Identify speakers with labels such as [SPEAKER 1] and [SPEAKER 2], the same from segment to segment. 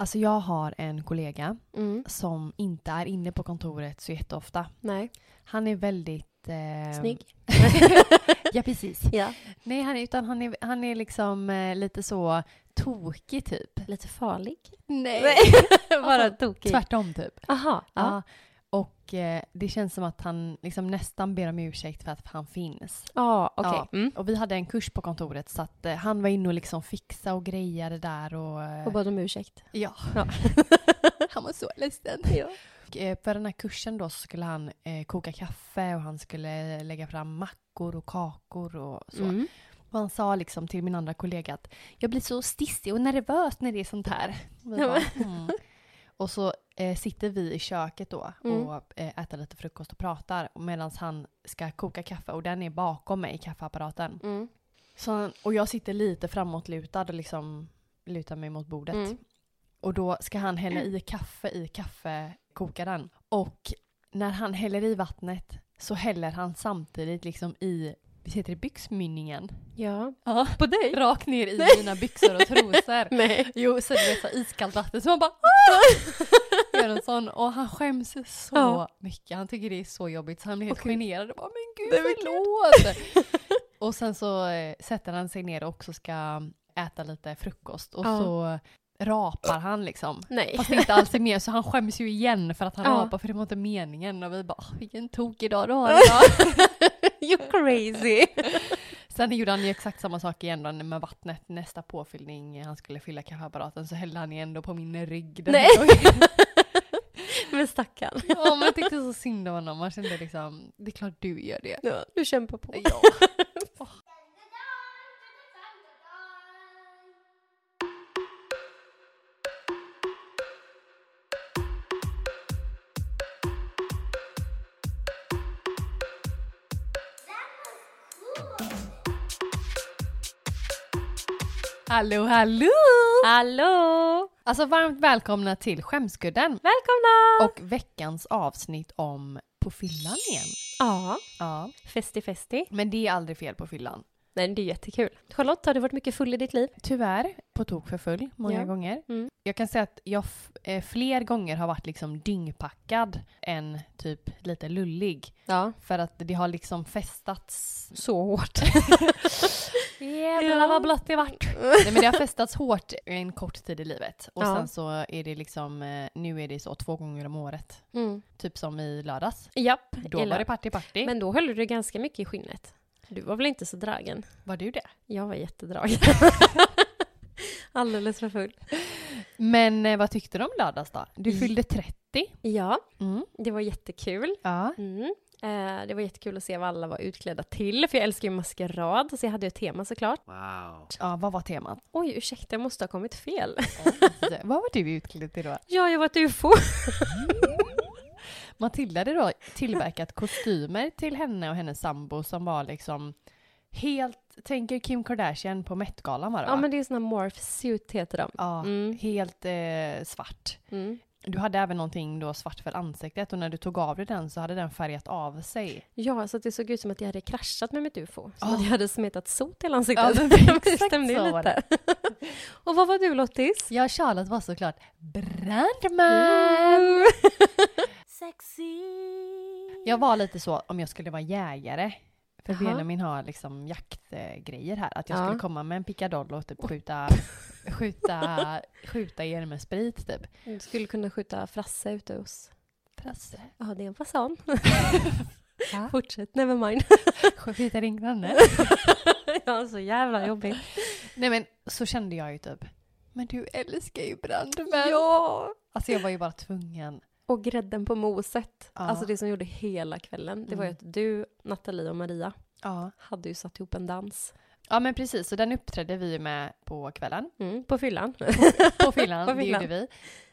[SPEAKER 1] Alltså jag har en kollega
[SPEAKER 2] Mm.
[SPEAKER 1] som inte är inne på kontoret så jätteofta.
[SPEAKER 2] Nej.
[SPEAKER 1] Han är väldigt... Eh,
[SPEAKER 2] Snygg.
[SPEAKER 1] ja, precis.
[SPEAKER 2] Ja.
[SPEAKER 1] Nej, han är, utan han är, han är liksom eh, lite så tokig typ.
[SPEAKER 2] Lite farlig.
[SPEAKER 1] Nej.
[SPEAKER 2] Bara tokig.
[SPEAKER 1] Tvärtom typ.
[SPEAKER 2] Aha.
[SPEAKER 1] Ja.
[SPEAKER 2] Ja.
[SPEAKER 1] Och eh, det känns som att han liksom nästan ber om ursäkt för att han finns.
[SPEAKER 2] Ja, okej.
[SPEAKER 1] Ja.
[SPEAKER 2] Mm.
[SPEAKER 1] Och vi hade en kurs på kontoret så att eh, han var inne och liksom fixa och grejade där och... Eh,
[SPEAKER 2] Och bad om ursäkt.
[SPEAKER 1] ja.
[SPEAKER 2] Ja.
[SPEAKER 1] han var så ledsen.
[SPEAKER 2] Ja.
[SPEAKER 1] Och, eh, för den här kursen då så skulle han eh, koka kaffe och han skulle lägga fram mackor och kakor och så.
[SPEAKER 2] Mm.
[SPEAKER 1] Och han sa liksom till min andra kollega att jag blir så stissig och nervös när det är sånt här. Och, vi bara, mm. Och så eh, sitter vi i köket då
[SPEAKER 2] Mm.
[SPEAKER 1] och eh, äter lite frukost och pratar medan han ska koka kaffe och den är bakom mig, kaffeapparaten.
[SPEAKER 2] Mm.
[SPEAKER 1] Så, och jag sitter lite framåtlutad och liksom lutar mig mot bordet.
[SPEAKER 2] Mm.
[SPEAKER 1] Och då ska han hälla i kaffe i kaffekokaren. Och när han häller i vattnet så häller han samtidigt liksom i, vi heter det byxmynningen?
[SPEAKER 2] Ja.
[SPEAKER 1] Ja.
[SPEAKER 2] På dig?
[SPEAKER 1] Rakt ner i mina byxor och trosor.
[SPEAKER 2] Nej.
[SPEAKER 1] Jo, så det är så iskallt vatten så man bara "Ah!" Gör en sån och han skäms så
[SPEAKER 2] Ja.
[SPEAKER 1] mycket. Han tycker det är så jobbigt så han blir helt
[SPEAKER 2] Okej.
[SPEAKER 1] generad och bara men gud
[SPEAKER 2] Nej, gud."
[SPEAKER 1] förlåt. och sen så eh, sätter han sig ner och också ska äta lite frukost och
[SPEAKER 2] Ja.
[SPEAKER 1] så rapar han liksom.
[SPEAKER 2] Nej.
[SPEAKER 1] Fast det inte alls är mer så han skäms ju igen för att han
[SPEAKER 2] Ja.
[SPEAKER 1] rapar för det var inte meningen och vi bara "Åh, vilken tokig dag du har idag.
[SPEAKER 2] You're crazy.
[SPEAKER 1] Sen gjorde han ju exakt samma sak igen då med vattnet. Nästa påfyllning han skulle fylla kaffeapparaten så hällde han igen då på min rygg. den
[SPEAKER 2] Nej.
[SPEAKER 1] gången.
[SPEAKER 2] Men stackarn.
[SPEAKER 1] Ja men jag tyckte så synd om honom. Man kände liksom, det är klart du gör det.
[SPEAKER 2] Ja, du kämpar på.
[SPEAKER 1] Ja. Hallå hallå!
[SPEAKER 2] Hallå!
[SPEAKER 1] Alltså varmt välkomna till Skämskudden
[SPEAKER 2] Välkomna!
[SPEAKER 1] och veckans avsnitt om på fyllan igen.
[SPEAKER 2] ja,
[SPEAKER 1] Ja,
[SPEAKER 2] festi festi.
[SPEAKER 1] men det är aldrig fel på fyllan.
[SPEAKER 2] Nej, det är jättekul. Charlotte, har du varit mycket full i ditt liv?
[SPEAKER 1] Tyvärr på tok för full många
[SPEAKER 2] Ja.
[SPEAKER 1] gånger.
[SPEAKER 2] Mm.
[SPEAKER 1] Jag kan säga att jag eh, fler gånger har varit liksom dyngpackad än typ lite lullig.
[SPEAKER 2] Ja.
[SPEAKER 1] För att det har liksom festats.
[SPEAKER 2] Så hårt.
[SPEAKER 1] Jävlar vad blött det vart. Nej men det har festats hårt en kort tid i livet. Och
[SPEAKER 2] Ja.
[SPEAKER 1] sen så är det liksom, eh, nu är det så två gånger om året.
[SPEAKER 2] Mm.
[SPEAKER 1] Typ som i lördags.
[SPEAKER 2] Japp.
[SPEAKER 1] Då var det party party.
[SPEAKER 2] Men då höll du ganska mycket i skinnet. Du var väl inte så dragen?
[SPEAKER 1] Var du det?
[SPEAKER 2] Jag var jättedragen. Alldeles för full.
[SPEAKER 1] Men eh, vad tyckte du om lördags då? Du
[SPEAKER 2] Mm.
[SPEAKER 1] fyllde 30.
[SPEAKER 2] Ja,
[SPEAKER 1] Mm.
[SPEAKER 2] det var jättekul.
[SPEAKER 1] Ja.
[SPEAKER 2] Mm. Eh, det var jättekul att se vad alla var utklädda till, för jag älskar ju maskerad, så jag hade ju ett tema såklart.
[SPEAKER 3] Wow.
[SPEAKER 1] ja, vad var temat?
[SPEAKER 2] Oj, ursäkta, jag måste ha kommit fel.
[SPEAKER 1] vad var du utklädd till då?
[SPEAKER 2] ja, jag var ett ufo.
[SPEAKER 1] Matilda hade då tillverkat kostymer till henne och hennes sambo som var liksom helt, tänker Kim Kardashian på Met-galan var det va?
[SPEAKER 2] Ja, men det är såna morph suit heter de.
[SPEAKER 1] Ja,
[SPEAKER 2] Mm.
[SPEAKER 1] helt eh, svart.
[SPEAKER 2] Mm.
[SPEAKER 1] Du hade även någonting då svart för ansiktet och när du tog av dig den så hade den färgat av sig.
[SPEAKER 2] Ja, så att det såg ut som att jag hade kraschat med mitt ufo. Som
[SPEAKER 1] Ah.
[SPEAKER 2] att jag hade smetat sot i hela ansiktet.
[SPEAKER 1] Ja,
[SPEAKER 2] det
[SPEAKER 1] exakt
[SPEAKER 2] stämde ju lite. och vad var du Lottis?
[SPEAKER 1] Ja, Charlotte var såklart brandman!
[SPEAKER 2] Mm.
[SPEAKER 3] Sexy.
[SPEAKER 1] Jag var lite så om jag skulle vara jägare. För
[SPEAKER 2] Jaha.
[SPEAKER 1] Benjamin har liksom jaktgrejer här. Att jag
[SPEAKER 2] Ja.
[SPEAKER 1] skulle komma med en pickadoll och typ skjuta, skjuta, skjuta er med sprit typ.
[SPEAKER 2] Du skulle kunna skjuta Frasse ute hos...
[SPEAKER 1] Frasse.
[SPEAKER 2] Ja, det är en fasan.
[SPEAKER 1] Ja.
[SPEAKER 2] Fortsätt, never mind.
[SPEAKER 1] Skjuta din granne.
[SPEAKER 2] ja, så jävla jobbigt.
[SPEAKER 1] Nej men så kände jag ju typ. Men du älskar ju brandmän.
[SPEAKER 2] Ja!
[SPEAKER 1] Alltså jag var ju bara tvungen.
[SPEAKER 2] Och grädden på moset.
[SPEAKER 1] Ja.
[SPEAKER 2] Alltså det som gjorde hela kvällen, det var ju
[SPEAKER 1] Mm.
[SPEAKER 2] att du, Nathalie och Maria
[SPEAKER 1] Ja.
[SPEAKER 2] hade ju satt ihop en dans.
[SPEAKER 1] Ja men precis, så den uppträdde vi med på kvällen.
[SPEAKER 2] Mm, på fyllan.
[SPEAKER 1] På fyllan,
[SPEAKER 2] På
[SPEAKER 1] det
[SPEAKER 2] fyllan.
[SPEAKER 1] gjorde vi.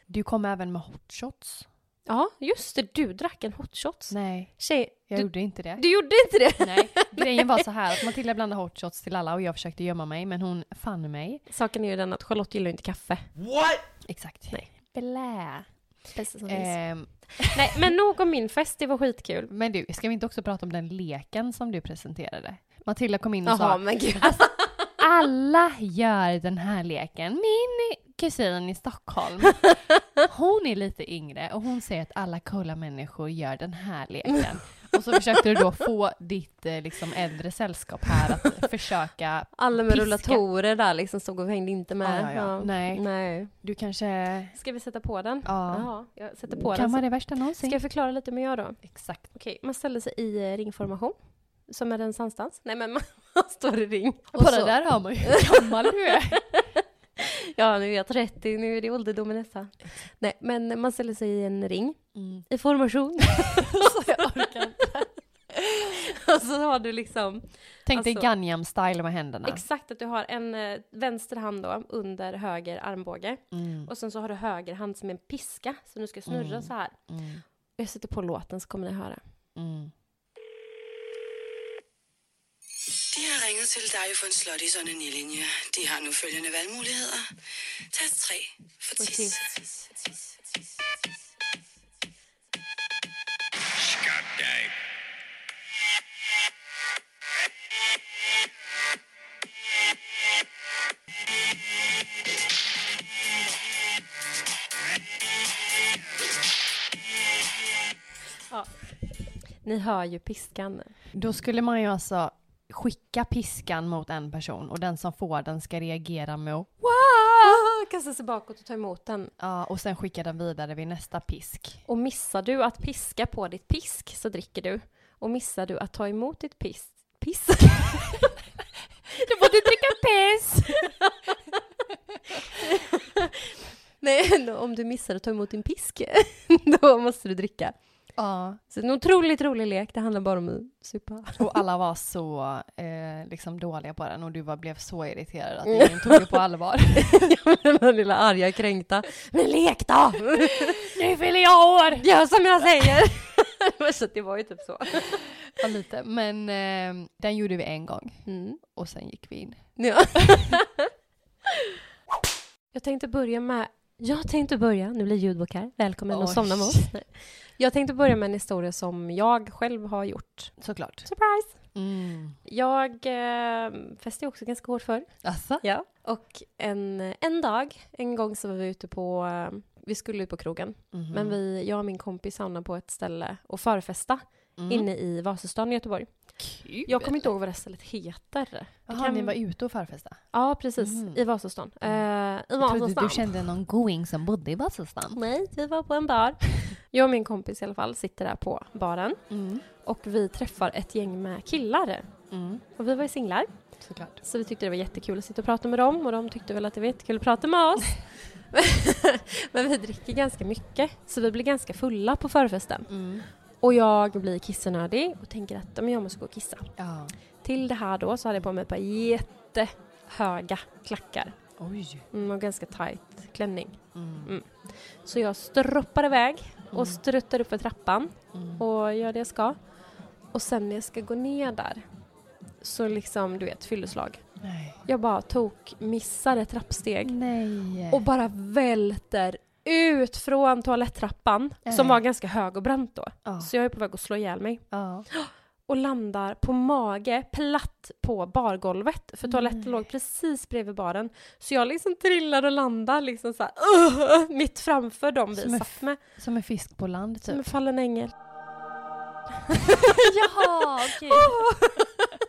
[SPEAKER 1] Du kom även med hot shots.
[SPEAKER 2] ja, just det. Du drack en hot shots.
[SPEAKER 1] Nej,
[SPEAKER 2] Tjej,
[SPEAKER 1] jag
[SPEAKER 2] du,
[SPEAKER 1] gjorde inte det.
[SPEAKER 2] du gjorde inte det?
[SPEAKER 1] Nej, grejen var så här att Matilda blandade hot shots till alla och jag försökte gömma mig men hon fann mig.
[SPEAKER 2] Saken är ju den att Charlotte gillar ju inte kaffe.
[SPEAKER 3] What?
[SPEAKER 1] Exakt.
[SPEAKER 2] Nej.
[SPEAKER 1] Blä.
[SPEAKER 2] Bästa som finns.
[SPEAKER 1] Ehm,
[SPEAKER 2] Nej, men nog om min fest, det var skitkul.
[SPEAKER 1] men du, ska vi inte också prata om den leken som du presenterade? Matilda kom in och
[SPEAKER 2] Jaha,
[SPEAKER 1] sa
[SPEAKER 2] men gud.
[SPEAKER 1] alla gör den här leken. Min kusin i Stockholm, hon är lite yngre och hon säger att alla coola människor gör den här leken. Och så försökte du då få ditt eh, liksom, äldre sällskap här att försöka...
[SPEAKER 2] Alla med
[SPEAKER 1] Piska.
[SPEAKER 2] rullatorer där liksom stod och hängde inte med.
[SPEAKER 1] Ja, ja, ja. Nej.
[SPEAKER 2] Nej.
[SPEAKER 1] Du kanske...
[SPEAKER 2] Ska vi sätta på den?
[SPEAKER 1] Ja.
[SPEAKER 2] Ja, jag sätter på
[SPEAKER 1] kan
[SPEAKER 2] den.
[SPEAKER 1] vara det värsta någonsin.
[SPEAKER 2] Ska jag förklara lite mer jag då?
[SPEAKER 1] Exakt.
[SPEAKER 2] Okej, man ställer sig i eh, ringformation. Som är en sandstans. Nej men man står i ring. Och
[SPEAKER 1] På
[SPEAKER 2] så-
[SPEAKER 1] där hör man ju hur gammal du är.
[SPEAKER 2] Ja, nu är jag 30, nu är det ålderdomen nästan. Nej, men man ställer sig i en ring
[SPEAKER 1] Mm.
[SPEAKER 2] i formation.
[SPEAKER 1] Så jag orkar.
[SPEAKER 2] och så har du liksom
[SPEAKER 1] Tänk dig
[SPEAKER 2] Alltså-
[SPEAKER 1] Gangnam-style med händerna.
[SPEAKER 2] exakt att du har en eh, vänster hand då under höger armbåge.
[SPEAKER 1] Mm.
[SPEAKER 2] Och sen så har du höger hand som en piska som du ska snurra
[SPEAKER 1] Mm.
[SPEAKER 2] så här.
[SPEAKER 1] Mm.
[SPEAKER 2] Jag sätter på låten så kommer ni höra.
[SPEAKER 1] Mm.
[SPEAKER 4] De har ringet til Dejlefond Slot i sådan en linje. De har nu følgende valgmuligheder. Tast 3 for
[SPEAKER 2] For Ni hör ju piskan.
[SPEAKER 1] Då skulle man ju alltså skicka piskan mot en person och den som får den ska reagera med att
[SPEAKER 2] Wow! Kasta sig bakåt och ta emot den.
[SPEAKER 1] ja, och sen skicka den vidare vid nästa pisk.
[SPEAKER 2] Och missar du att piska på ditt pisk så dricker du. Och missar du att ta emot ditt pisk... Pisk?
[SPEAKER 1] Då får du dricka piss!
[SPEAKER 2] Nej, om du missar att ta emot din pisk, då måste du dricka.
[SPEAKER 1] Ja,
[SPEAKER 2] Så en otroligt rolig lek, det handlar bara om att supa.
[SPEAKER 1] och alla var så eh, liksom dåliga på den och du var, blev så irriterad att ingen tog det på allvar.
[SPEAKER 2] Den här lilla arga kränkta. Men lek då!
[SPEAKER 1] nu fyller jag år!
[SPEAKER 2] Gör som jag säger! så det var ju typ så.
[SPEAKER 1] Ja, lite. Men eh, den gjorde vi en gång
[SPEAKER 2] Mm.
[SPEAKER 1] och sen gick vi in.
[SPEAKER 2] Ja. jag tänkte börja med, jag tänkte börja, nu blir ljudbok här, välkommen att somna med oss. Jag tänkte börja med en historia som jag själv har gjort.
[SPEAKER 1] Såklart.
[SPEAKER 2] Surprise!
[SPEAKER 1] Mm.
[SPEAKER 2] Jag eh, fäste också ganska hårt för.
[SPEAKER 1] Alltså?
[SPEAKER 2] Ja. Och en, en dag, en gång så var vi ute på, eh, vi skulle ut på krogen,
[SPEAKER 1] Mhm.
[SPEAKER 2] men vi, jag och min kompis hamnade på ett ställe och förfesta
[SPEAKER 1] Mm.
[SPEAKER 2] inne i Vasastan i Göteborg.
[SPEAKER 1] Kul.
[SPEAKER 2] Jag kommer inte ihåg vad det stället heter.
[SPEAKER 1] Jaha,
[SPEAKER 2] kan-
[SPEAKER 1] ni var ute och förfesta?
[SPEAKER 2] Ja, precis.
[SPEAKER 1] Mhm.
[SPEAKER 2] I Vasastan. Eh, I
[SPEAKER 1] Jag trodde
[SPEAKER 2] Vasastan.
[SPEAKER 1] du kände någon going som bodde i Vasastan.
[SPEAKER 2] Nej, vi var på en bar. Jag och min kompis i alla fall sitter där på baren
[SPEAKER 1] Mm.
[SPEAKER 2] och vi träffar ett gäng med killar.
[SPEAKER 1] Mm.
[SPEAKER 2] Och vi var ju singlar,
[SPEAKER 1] Såklart.
[SPEAKER 2] så vi tyckte det var jättekul att sitta och prata med dem och de tyckte väl att det var jättekul att prata med oss. Men vi dricker ganska mycket, så vi blir ganska fulla på förfesten.
[SPEAKER 1] Mm.
[SPEAKER 2] Och jag blir kissenödig och tänker att men jag måste gå och kissa.
[SPEAKER 1] Ja.
[SPEAKER 2] Till det här då så hade jag på mig ett par jättehöga klackar
[SPEAKER 1] Oj.
[SPEAKER 2] mm, och ganska tight klänning.
[SPEAKER 1] Mm.
[SPEAKER 2] Så jag stroppar iväg
[SPEAKER 1] Mm.
[SPEAKER 2] och struttar upp för trappan
[SPEAKER 1] Mm.
[SPEAKER 2] och gör det jag ska. Och sen när jag ska gå ner där så liksom, du vet, fylleslag.
[SPEAKER 1] Nej.
[SPEAKER 2] Jag bara tok, missar ett trappsteg
[SPEAKER 1] Nej.
[SPEAKER 2] och bara välter ut från toaletttrappan som
[SPEAKER 1] Nej.
[SPEAKER 2] var ganska hög och brant då.
[SPEAKER 1] ja.
[SPEAKER 2] Så jag är på väg att slå ihjäl mig
[SPEAKER 1] ja.
[SPEAKER 2] och landar på mage, platt på bargolvet. För toaletten
[SPEAKER 1] Nej.
[SPEAKER 2] låg precis bredvid baren. Så jag liksom trillar och landar liksom så här, "Ugh!" mitt framför dem vi
[SPEAKER 1] Som
[SPEAKER 2] satt med.
[SPEAKER 1] Som en fisk på land
[SPEAKER 2] Som en
[SPEAKER 1] typ.
[SPEAKER 2] fallen ängel.
[SPEAKER 1] Jaha, okej.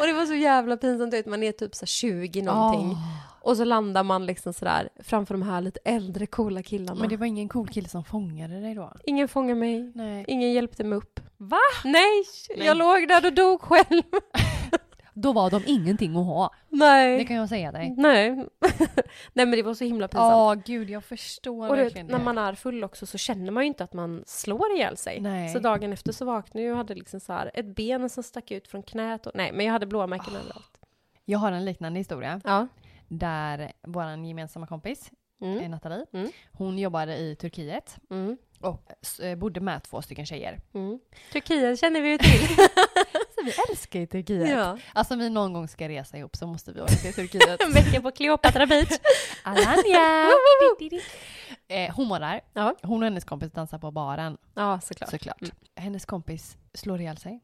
[SPEAKER 2] Och det var så jävla pinsamt, du vet, man är typ så här 20 någonting.
[SPEAKER 1] Ah.
[SPEAKER 2] Och så landar man liksom sådär framför de här lite äldre coola killarna.
[SPEAKER 1] Men det var ingen cool kille som fångade dig då?
[SPEAKER 2] Ingen fångade mig,
[SPEAKER 1] Nej.
[SPEAKER 2] ingen hjälpte mig upp.
[SPEAKER 1] Va?
[SPEAKER 2] Nej,
[SPEAKER 1] Nej.
[SPEAKER 2] jag låg där och dog själv.
[SPEAKER 1] Då var de ingenting att ha.
[SPEAKER 2] Nej.
[SPEAKER 1] Det kan jag säga dig.
[SPEAKER 2] Nej. Nej men det var så himla pinsamt.
[SPEAKER 1] Ja, gud jag förstår
[SPEAKER 2] och
[SPEAKER 1] verkligen
[SPEAKER 2] när man är full också så känner man ju inte att man slår ihjäl sig.
[SPEAKER 1] Nej.
[SPEAKER 2] Så dagen efter så vaknade jag och hade liksom så här ett ben som stack ut från knät. Och, nej, men jag hade blåmärken överallt.
[SPEAKER 1] Jag har en liknande historia
[SPEAKER 2] Ja.
[SPEAKER 1] där vår gemensamma kompis, eh,
[SPEAKER 2] Mm.
[SPEAKER 1] Nathalie,
[SPEAKER 2] Mm.
[SPEAKER 1] hon jobbade i Turkiet
[SPEAKER 2] Mm.
[SPEAKER 1] Och eh, bodde med två stycken tjejer.
[SPEAKER 2] Mm. Turkiet känner vi ju till.
[SPEAKER 1] Så vi älskar ju Turkiet.
[SPEAKER 2] ja.
[SPEAKER 1] Alltså om vi någon gång ska resa ihop så måste vi åka till Turkiet.
[SPEAKER 2] En vecka på Cleopatra Beach.
[SPEAKER 1] Alanya! eh, hon var där.
[SPEAKER 2] Ja.
[SPEAKER 1] Hon och hennes kompis dansar på baren
[SPEAKER 2] Ja, såklart.
[SPEAKER 1] såklart.
[SPEAKER 2] Mm.
[SPEAKER 1] Hennes kompis slår ihjäl sig.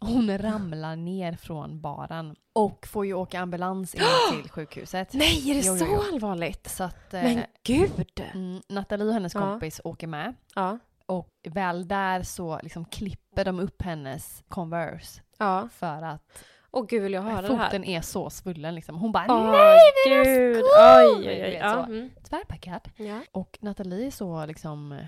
[SPEAKER 1] Hon ramlar ner från baren och får ju åka ambulans in till sjukhuset.
[SPEAKER 2] Nej, är det
[SPEAKER 1] Jo, jo,
[SPEAKER 2] så
[SPEAKER 1] jo.
[SPEAKER 2] allvarligt?
[SPEAKER 1] Så att eh,
[SPEAKER 2] Men gud!
[SPEAKER 1] mm, Nathalie och hennes
[SPEAKER 2] Ja.
[SPEAKER 1] kompis åker med.
[SPEAKER 2] Ja.
[SPEAKER 1] Och väl där så liksom klipper de upp hennes Converse
[SPEAKER 2] Ja.
[SPEAKER 1] för att
[SPEAKER 2] Åh gud, vill jag höra det här?
[SPEAKER 1] foten är så svullen liksom. Hon bara
[SPEAKER 2] Åh,
[SPEAKER 1] nej mina skor!
[SPEAKER 2] Oj, oj, oj. Ja. Mm.
[SPEAKER 1] Tvärpackad.
[SPEAKER 2] ja.
[SPEAKER 1] Och Nathalie är så liksom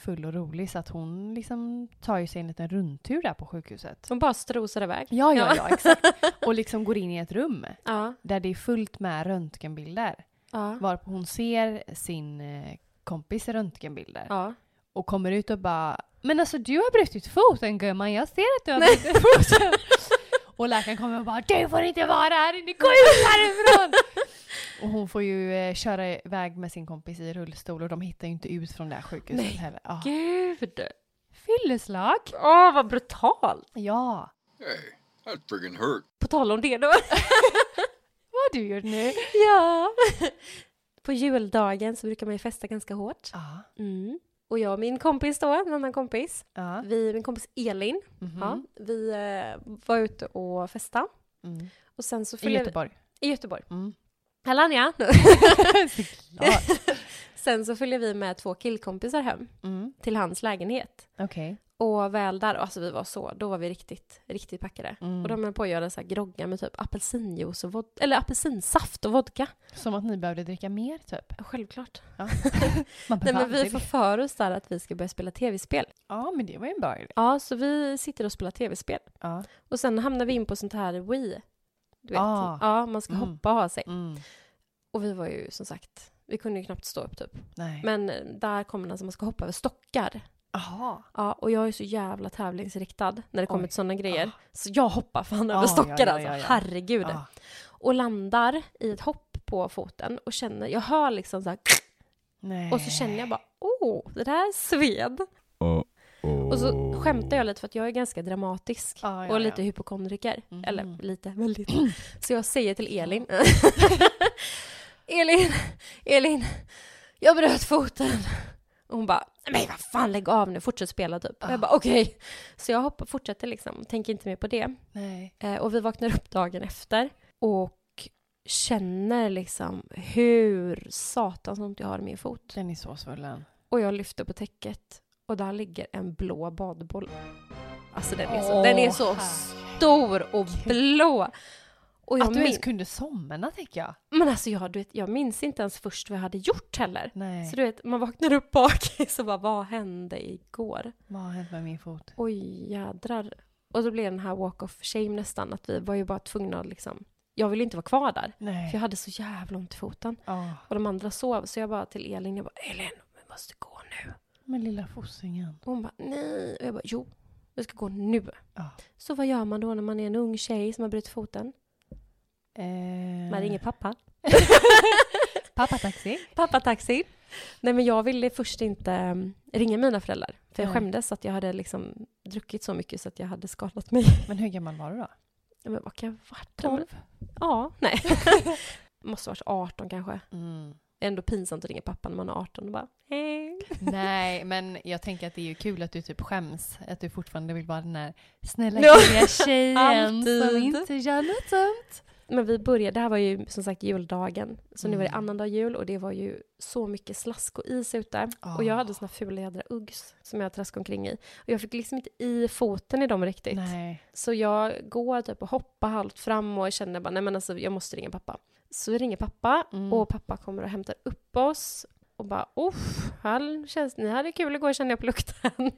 [SPEAKER 1] full och rolig så att hon liksom tar ju sig en liten rundtur där på sjukhuset.
[SPEAKER 2] Hon bara strosar iväg.
[SPEAKER 1] Ja, ja,
[SPEAKER 2] Ja.
[SPEAKER 1] exakt. Och liksom går in i ett rum
[SPEAKER 2] Ja.
[SPEAKER 1] där det är fullt med röntgenbilder.
[SPEAKER 2] Ja.
[SPEAKER 1] Varpå hon ser sin eh, kompis röntgenbilder.
[SPEAKER 2] Ja.
[SPEAKER 1] Och kommer ut och bara Men alltså du har brutit foten gumman, jag ser att du har brutit foten. och läkaren kommer och bara Du får inte vara här inne, gå ut härifrån! och hon får ju eh, köra iväg med sin kompis i rullstol och de hittar ju inte ut från det här sjukhuset
[SPEAKER 2] Nej.
[SPEAKER 1] heller. Ah.
[SPEAKER 2] Gud!
[SPEAKER 1] Fylleslag!
[SPEAKER 2] Åh, vad brutalt!
[SPEAKER 1] Ja.
[SPEAKER 5] Hey, that friggin' hurt.
[SPEAKER 2] På tal om det då.
[SPEAKER 1] Vad har du gjort nu?
[SPEAKER 2] ja. På juldagen så brukar man ju festa ganska hårt.
[SPEAKER 1] Ja.
[SPEAKER 2] Mm. Och jag och min kompis då, en annan kompis,
[SPEAKER 1] Ja.
[SPEAKER 2] vi, min kompis Elin,
[SPEAKER 1] Mhm.
[SPEAKER 2] ja, vi eh, var ute och festa.
[SPEAKER 1] Mm.
[SPEAKER 2] Och sen så
[SPEAKER 1] I
[SPEAKER 2] följde vi-
[SPEAKER 1] Göteborg.
[SPEAKER 2] I Göteborg.
[SPEAKER 1] Mm. Såklart.
[SPEAKER 2] sen så följer vi med två killkompisar hem
[SPEAKER 1] Mm.
[SPEAKER 2] till hans lägenhet.
[SPEAKER 1] Okej.
[SPEAKER 2] Och väl där, alltså vi var så, då var vi riktigt, riktigt packade.
[SPEAKER 1] Mm.
[SPEAKER 2] Och de höll på att göra så här groggar med typ apelsinjuice och vod- eller apelsinsaft och vodka.
[SPEAKER 1] Som att ni behövde dricka mer typ.
[SPEAKER 2] Självklart.
[SPEAKER 1] Ja.
[SPEAKER 2] Nej men vi får för oss där att vi ska börja spela tv-spel.
[SPEAKER 1] Ja men det var ju en bra idé.
[SPEAKER 2] Ja, så vi sitter och spelar tv-spel.
[SPEAKER 1] Ja.
[SPEAKER 2] Och sen hamnar vi in på sånt här Wii. Du vet,
[SPEAKER 1] Ah.
[SPEAKER 2] ja, man ska
[SPEAKER 1] Mm.
[SPEAKER 2] hoppa och ha sig.
[SPEAKER 1] Mm.
[SPEAKER 2] Och vi var ju som sagt, vi kunde ju knappt stå upp typ.
[SPEAKER 1] Nej.
[SPEAKER 2] Men eh, där kommer den som man ska hoppa över stockar.
[SPEAKER 1] Jaha.
[SPEAKER 2] Ja, och jag är så jävla tävlingsriktad när det kommer
[SPEAKER 1] Oj.
[SPEAKER 2] till sådana grejer.
[SPEAKER 1] Ah.
[SPEAKER 2] Så jag hoppar fan
[SPEAKER 1] Ah,
[SPEAKER 2] över stockar
[SPEAKER 1] ja, ja,
[SPEAKER 2] alltså.
[SPEAKER 1] ja, ja.
[SPEAKER 2] Herregud.
[SPEAKER 1] Ah.
[SPEAKER 2] Och landar i ett hopp på foten och känner, jag hör liksom så här,
[SPEAKER 1] Nej.
[SPEAKER 2] och så känner jag bara, åh, det där sved. Och så skämtar jag lite för att jag är ganska dramatisk
[SPEAKER 1] Ja, ja,
[SPEAKER 2] och lite
[SPEAKER 1] ja.
[SPEAKER 2] hypokondriker.
[SPEAKER 1] Mhm.
[SPEAKER 2] Eller lite, väldigt. Så jag säger till Elin. Elin, Elin, jag bröt foten. Och hon bara, men vad fan lägg av nu, fortsätt spela typ. Och jag
[SPEAKER 1] Ah.
[SPEAKER 2] bara okej. Så jag hoppar, fortsätter liksom, tänker inte mer på det. Eh, och vi vaknar upp dagen efter och känner liksom hur satans ont jag har i min fot.
[SPEAKER 1] Den är så svullen.
[SPEAKER 2] Och jag lyfter på täcket och där ligger en blå badboll. Alltså den är så, den är så stor och blå. Och jag
[SPEAKER 1] Att du ens
[SPEAKER 2] min-
[SPEAKER 1] kunde somna tänker jag.
[SPEAKER 2] Men alltså jag, du vet, jag minns inte ens först vad jag hade gjort heller.
[SPEAKER 1] Nej.
[SPEAKER 2] Så du vet, man vaknar upp bakis och bara vad hände igår?
[SPEAKER 1] Vad har hänt med min fot?
[SPEAKER 2] Oj jädrar. Och så blev den här walk of shame nästan att vi var ju bara tvungna att liksom jag ville inte vara kvar där.
[SPEAKER 1] Nej.
[SPEAKER 2] För jag hade så jävla ont i foten.
[SPEAKER 1] Ja.
[SPEAKER 2] Och de andra sov. Så jag bara till Elin, jag bara Elin, vi måste gå.
[SPEAKER 1] Men lilla fossingen.
[SPEAKER 2] Och hon bara nej. Och jag bara jo, vi ska gå nu.
[SPEAKER 1] Ja.
[SPEAKER 2] Så vad gör man då när man är en ung tjej som har brutit foten?
[SPEAKER 1] Eh...
[SPEAKER 2] Man ringer pappa.
[SPEAKER 1] Pappataxi.
[SPEAKER 2] Pappataxi. Nej men jag ville först inte um, ringa mina föräldrar. För jag skämdes att jag hade liksom druckit så mycket så att jag hade skadat mig.
[SPEAKER 1] Men hur gammal var du då?
[SPEAKER 2] Ja, Men vad kan jag varit?
[SPEAKER 1] 12?
[SPEAKER 2] Ja, nej. Måste varit 18 kanske.
[SPEAKER 1] Mm.
[SPEAKER 2] Ändå pinsamt att ringa pappa när man är 18 och bara hej.
[SPEAKER 1] Nej, men jag tänker att det är ju kul att du typ skäms. Att du fortfarande vill vara den där snälla gulliga tjejen som inte gör något dumt.
[SPEAKER 2] Men vi började, det här var ju som sagt juldagen. Så nu var det
[SPEAKER 1] Mm.
[SPEAKER 2] annandag jul och det var ju så mycket slask och is ute. Och jag hade såna fula jädra Uggs som jag traskade omkring i. Och jag fick liksom inte i foten i dem riktigt.
[SPEAKER 1] Nej.
[SPEAKER 2] Så jag går typ och hoppar halvt fram och känner bara nej men alltså jag måste ringa pappa. Så vi ringer pappa
[SPEAKER 1] Mm.
[SPEAKER 2] och pappa kommer och hämtar upp oss och bara uff, här känns, ni hade kul igår kände jag på lukten.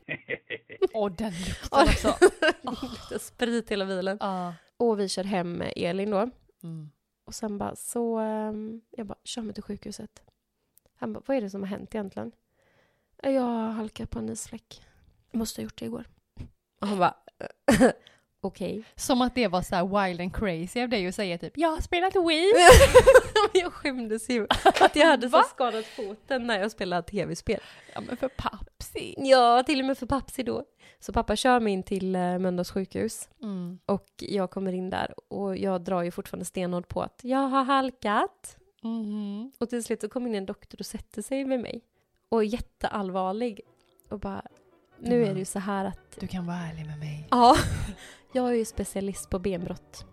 [SPEAKER 1] Och den luktar också.
[SPEAKER 2] Det luktar sprit hela bilen.
[SPEAKER 1] Ja.
[SPEAKER 2] Och vi kör hem med Elin då.
[SPEAKER 1] Mm.
[SPEAKER 2] Och sen bara så, ehm, jag bara kör mig till sjukhuset. Han bara, vad är det som har hänt egentligen? Jag har halkat på en isfläck. Jag måste ha gjort det igår. Och han bara, okej.
[SPEAKER 1] Som att det var så här wild and crazy av dig att säga typ jag har spelat Wii.
[SPEAKER 2] jag skämdes ju att jag hade så skadat foten när jag spelade tv-spel.
[SPEAKER 1] Ja men för papsi.
[SPEAKER 2] Ja, till och med för papsi då. Så pappa kör mig in till uh, Mölndals sjukhus
[SPEAKER 1] Mm.
[SPEAKER 2] och jag kommer in där och jag drar ju fortfarande stenhårt på att jag har halkat.
[SPEAKER 1] Mhm.
[SPEAKER 2] Och till slut så kommer in en doktor och sätter sig med mig och är jätteallvarlig och bara nu är det ju så här att
[SPEAKER 1] Du kan vara ärlig med mig.
[SPEAKER 2] Ja, jag är ju specialist på benbrott.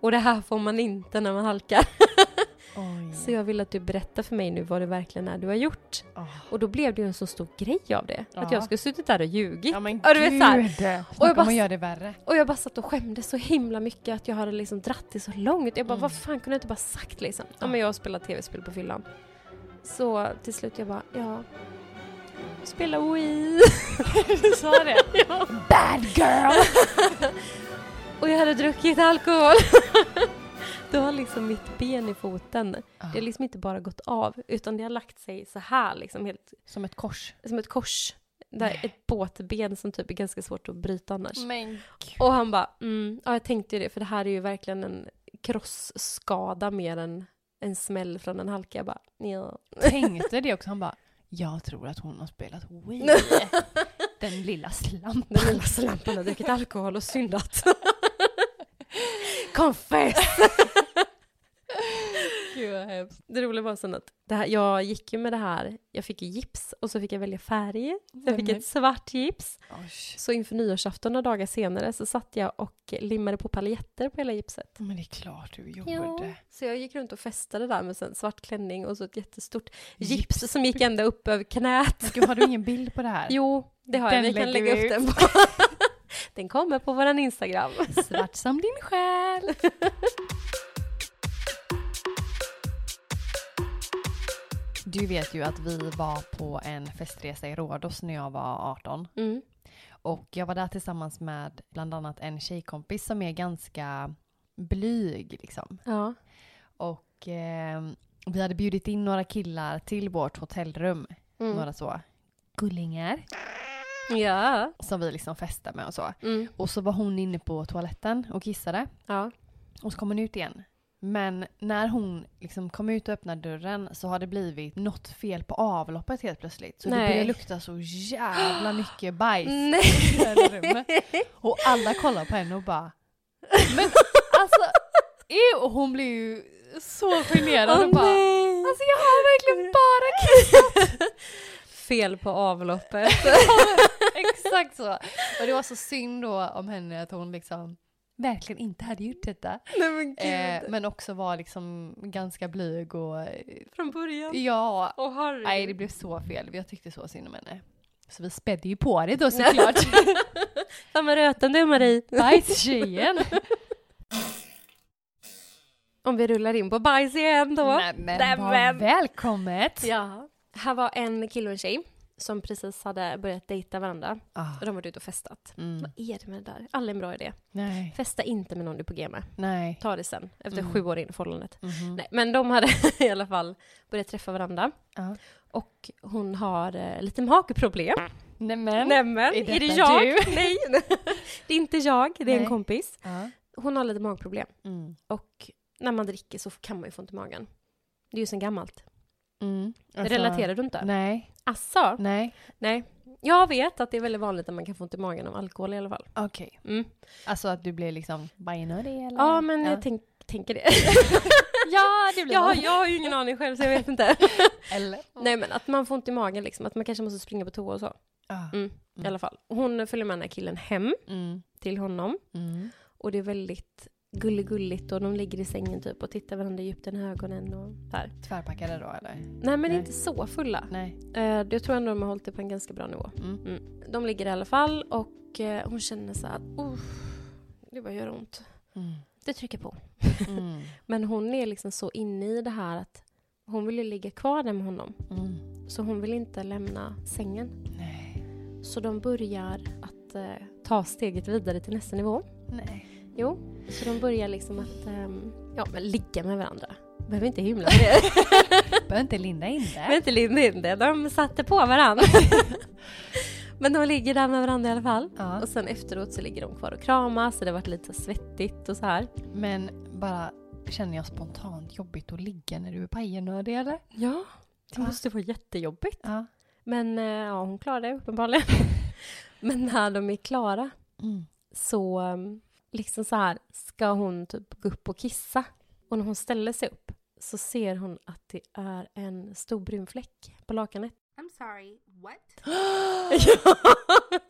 [SPEAKER 2] Och det här får man inte när man halkar.
[SPEAKER 1] Oj.
[SPEAKER 2] Så jag vill att du berättar för mig nu vad det verkligen är du har gjort.
[SPEAKER 1] Åh.
[SPEAKER 2] Och då blev det ju en så stor grej av det. Att
[SPEAKER 1] Ja.
[SPEAKER 2] jag skulle suttit där och ljugit.
[SPEAKER 1] Ja men
[SPEAKER 2] Ja, du vet så
[SPEAKER 1] gud! Snacka
[SPEAKER 2] jag bara-
[SPEAKER 1] göra det värre.
[SPEAKER 2] Och jag bara satt och skämdes så himla mycket att jag hade liksom dratt det så långt. Jag bara,
[SPEAKER 1] Mm.
[SPEAKER 2] vad fan kunde jag inte bara sagt liksom? Ja
[SPEAKER 1] Ja.
[SPEAKER 2] men jag spelar tv-spel på fyllan. Så till slut jag bara, ja. Spela Wii.
[SPEAKER 1] Du sa det?
[SPEAKER 2] ja.
[SPEAKER 1] Bad girl!
[SPEAKER 2] Och jag hade druckit alkohol. Då har liksom mitt ben i foten, det har liksom inte bara gått av, utan det har lagt sig så här liksom, helt
[SPEAKER 1] Som ett kors.
[SPEAKER 2] som ett kors. Där ett båtben som typ är ganska svårt att bryta annars.
[SPEAKER 1] Men
[SPEAKER 2] Och han bara, mm, ja jag tänkte ju det, för det här är ju verkligen en krossskada mer än en smäll från en halka. Jag bara, ja.
[SPEAKER 1] tänkte det också. Han bara, jag tror att hon har spelat Wii. Den lilla slampan.
[SPEAKER 2] Den lilla slampan har druckit alkohol och syndat. Confess!
[SPEAKER 1] Gud vad hemskt.
[SPEAKER 2] Det roliga var sen att det här, jag gick ju med det här, jag fick ju gips och så fick jag välja färg. Jag fick ett svart gips.
[SPEAKER 1] Oj.
[SPEAKER 2] Så inför nyårsafton några dagar senare så satt jag och limmade på paljetter på hela gipset.
[SPEAKER 1] Men det är klart du gjorde.
[SPEAKER 2] Så jag gick runt och festade där med en svart klänning och så ett jättestort gips,
[SPEAKER 1] Gips.
[SPEAKER 2] som gick ända upp över knät.
[SPEAKER 1] Men Gud, har du ingen bild på det här?
[SPEAKER 2] Jo, det har jag.
[SPEAKER 1] Den
[SPEAKER 2] Vi kan lägga
[SPEAKER 1] vi
[SPEAKER 2] upp den på... Den kommer på våran Instagram.
[SPEAKER 1] Svart som din själ. Du vet ju att vi var på en festresa i Rhodos när jag var 18.
[SPEAKER 2] Mm.
[SPEAKER 1] Och jag var där tillsammans med bland annat en tjejkompis som är ganska blyg liksom.
[SPEAKER 2] Ja.
[SPEAKER 1] Och eh, vi hade bjudit in några killar till vårt hotellrum.
[SPEAKER 2] Mm.
[SPEAKER 1] Några så gullingar.
[SPEAKER 2] Ja.
[SPEAKER 1] Som vi liksom festade med och så.
[SPEAKER 2] Mm.
[SPEAKER 1] Och så var hon inne på toaletten och kissade.
[SPEAKER 2] Ja.
[SPEAKER 1] Och så kom hon ut igen. Men när hon liksom kom ut och öppnade dörren så har det blivit något fel på avloppet helt plötsligt. Så det
[SPEAKER 2] Nej.
[SPEAKER 1] började lukta så jävla mycket bajs
[SPEAKER 2] Nej.
[SPEAKER 1] i hela rummet. Och alla kollar på henne och bara Men alltså, ew! Och hon blir ju så generad och bara
[SPEAKER 2] nej.
[SPEAKER 1] Alltså jag har verkligen bara kissat!
[SPEAKER 2] Fel på avloppet.
[SPEAKER 1] Exakt så! Och det var så synd då om henne att hon liksom verkligen inte hade gjort detta.
[SPEAKER 2] nej men.
[SPEAKER 1] Eh, men också var liksom ganska blyg och eh,
[SPEAKER 2] Från början.
[SPEAKER 1] ja,
[SPEAKER 2] Åh herregud.
[SPEAKER 1] nej det blev så fel. Jag tyckte så synd om henne. Så vi spädde ju på det då såklart.
[SPEAKER 2] Fan vad röten du Marie.
[SPEAKER 1] Bajstjejen!
[SPEAKER 2] Om vi rullar in på bajs igen då.
[SPEAKER 1] Nämen
[SPEAKER 2] Nämen.
[SPEAKER 1] välkommet!
[SPEAKER 2] Ja. Här var en kille och en tjej som precis hade börjat dejta varandra.
[SPEAKER 1] Ah,
[SPEAKER 2] Och de var ute och festat.
[SPEAKER 1] mm.
[SPEAKER 2] Vad är det med det där? Aldrig en bra idé.
[SPEAKER 1] Nej,
[SPEAKER 2] Festa inte med någon du är på G med.
[SPEAKER 1] nej.
[SPEAKER 2] Ta det sen, efter
[SPEAKER 1] Mm.
[SPEAKER 2] sju år in i förhållandet.
[SPEAKER 1] Mhm.
[SPEAKER 2] Nej, men de hade i alla fall börjat träffa varandra.
[SPEAKER 1] Ja.
[SPEAKER 2] Och hon har eh, lite magproblem.
[SPEAKER 1] Nämen.
[SPEAKER 2] Nämen,
[SPEAKER 1] är
[SPEAKER 2] är, det jag?
[SPEAKER 1] du?
[SPEAKER 2] Nej, det är inte jag, det är en
[SPEAKER 1] Nej.
[SPEAKER 2] kompis.
[SPEAKER 1] Ja.
[SPEAKER 2] Hon har lite magproblem.
[SPEAKER 1] Mm.
[SPEAKER 2] Och när man dricker så kan man ju få ont i magen. Det är ju sen gammalt.
[SPEAKER 1] Mm. Alltså,
[SPEAKER 2] Relaterar du inte?
[SPEAKER 1] Nej,
[SPEAKER 2] Asså?
[SPEAKER 1] nej.
[SPEAKER 2] Nej. Jag vet att det är väldigt vanligt att man kan få ont i magen av alkohol i alla fall.
[SPEAKER 1] Okej.
[SPEAKER 2] Mm.
[SPEAKER 1] Alltså att du blir liksom bajnödig eller?
[SPEAKER 2] Ja, men
[SPEAKER 1] ja.
[SPEAKER 2] jag tänk, tänker det.
[SPEAKER 1] Ja, det blir
[SPEAKER 2] jag, jag har ju ingen aning själv så jag vet inte.
[SPEAKER 1] Eller?
[SPEAKER 2] Nej men att man får ont i magen liksom, att man kanske måste springa på toa och så.
[SPEAKER 1] Ah.
[SPEAKER 2] Mm, I alla fall. Hon följer med den här killen hem
[SPEAKER 1] Mm.
[SPEAKER 2] till honom.
[SPEAKER 1] Mm.
[SPEAKER 2] Och det är väldigt gulligulligt och de ligger i sängen typ och tittar varandra djupt i ögonen och där.
[SPEAKER 1] Tvärpackade då eller?
[SPEAKER 2] Nej men
[SPEAKER 1] Nej.
[SPEAKER 2] inte så fulla.
[SPEAKER 1] Nej.
[SPEAKER 2] Eh, jag tror ändå de har hållit det på en ganska bra nivå.
[SPEAKER 1] Mm.
[SPEAKER 2] De ligger i alla fall och eh, hon känner så här, "Uff, det bara gör ont.
[SPEAKER 1] Mm.
[SPEAKER 2] Det trycker på.
[SPEAKER 1] Mm.
[SPEAKER 2] Men hon är liksom så inne i det här att hon vill ju ligga kvar där med honom.
[SPEAKER 1] Mm.
[SPEAKER 2] Så hon vill inte lämna sängen.
[SPEAKER 1] Nej.
[SPEAKER 2] Så de börjar att eh, ta steget vidare till nästa nivå.
[SPEAKER 1] Nej.
[SPEAKER 2] Jo, så de börjar liksom att ehm, ja, men ligga med varandra. Behöver inte hymla med det.
[SPEAKER 1] Behöver inte linda in
[SPEAKER 2] Behöver
[SPEAKER 1] det.
[SPEAKER 2] inte linda in det. De satte på varandra. men de ligger där med varandra i alla fall.
[SPEAKER 1] Ja.
[SPEAKER 2] Och sen efteråt så ligger de kvar och kramas. Så det har varit lite svettigt och så här.
[SPEAKER 1] Men bara känner jag spontant jobbigt att ligga när du är bajernödig eller?
[SPEAKER 2] Ja, det måste vara jättejobbigt.
[SPEAKER 1] Ja.
[SPEAKER 2] Men eh, ja, hon klarar det uppenbarligen. men när de är klara
[SPEAKER 1] Mm.
[SPEAKER 2] så um, liksom så här ska hon typ gå upp och kissa. Och när hon ställer sig upp så ser hon att det är en stor brun fläck på lakanet.
[SPEAKER 3] I'm sorry, what?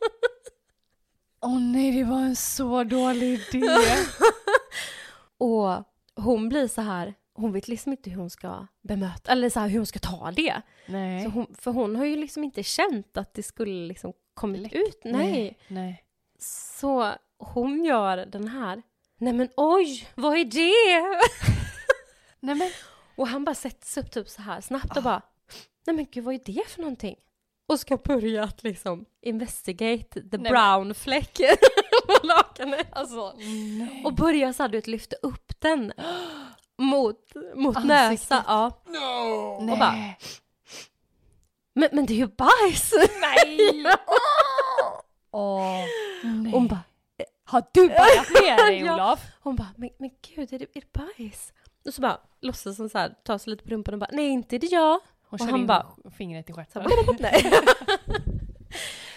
[SPEAKER 1] Åh nej, det var en så dålig idé.
[SPEAKER 2] Och hon blir så här, hon vet liksom inte hur hon ska bemöta, eller så här, hur hon ska ta det.
[SPEAKER 1] nej.
[SPEAKER 2] Så hon, för hon har ju liksom inte känt att det skulle liksom kommit
[SPEAKER 1] Läckt.
[SPEAKER 2] ut. Nej.
[SPEAKER 1] nej.
[SPEAKER 2] Så hon gör den här. Nej men oj, vad är det?
[SPEAKER 1] Nej men,
[SPEAKER 2] Och han bara sätter sig upp typ så här snabbt och bara, nej men gud vad är det för någonting? Och ska börja att liksom investigate the
[SPEAKER 1] Nej,
[SPEAKER 2] brown fläck på lakanet.
[SPEAKER 1] alltså nej.
[SPEAKER 2] Och börja så här, du vet, lyfta upp den mot, mot
[SPEAKER 1] Ansiktet.
[SPEAKER 2] näsa. Ja.
[SPEAKER 5] No!
[SPEAKER 1] nej.
[SPEAKER 2] och bara- Men, men det är ju bajs!
[SPEAKER 1] nej. Åh, nej.
[SPEAKER 2] Hon bara,
[SPEAKER 1] har du bajat ner dig
[SPEAKER 2] Ja.
[SPEAKER 1] Olof?
[SPEAKER 2] hon bara men, men gud, är det, är det bajs? Och så bara låtsas hon så här, ta sig lite på rumpan och bara, nej inte det jag.
[SPEAKER 1] Hon
[SPEAKER 2] Och han
[SPEAKER 1] in
[SPEAKER 2] bara-
[SPEAKER 1] fingret i stjärten.
[SPEAKER 2] nej.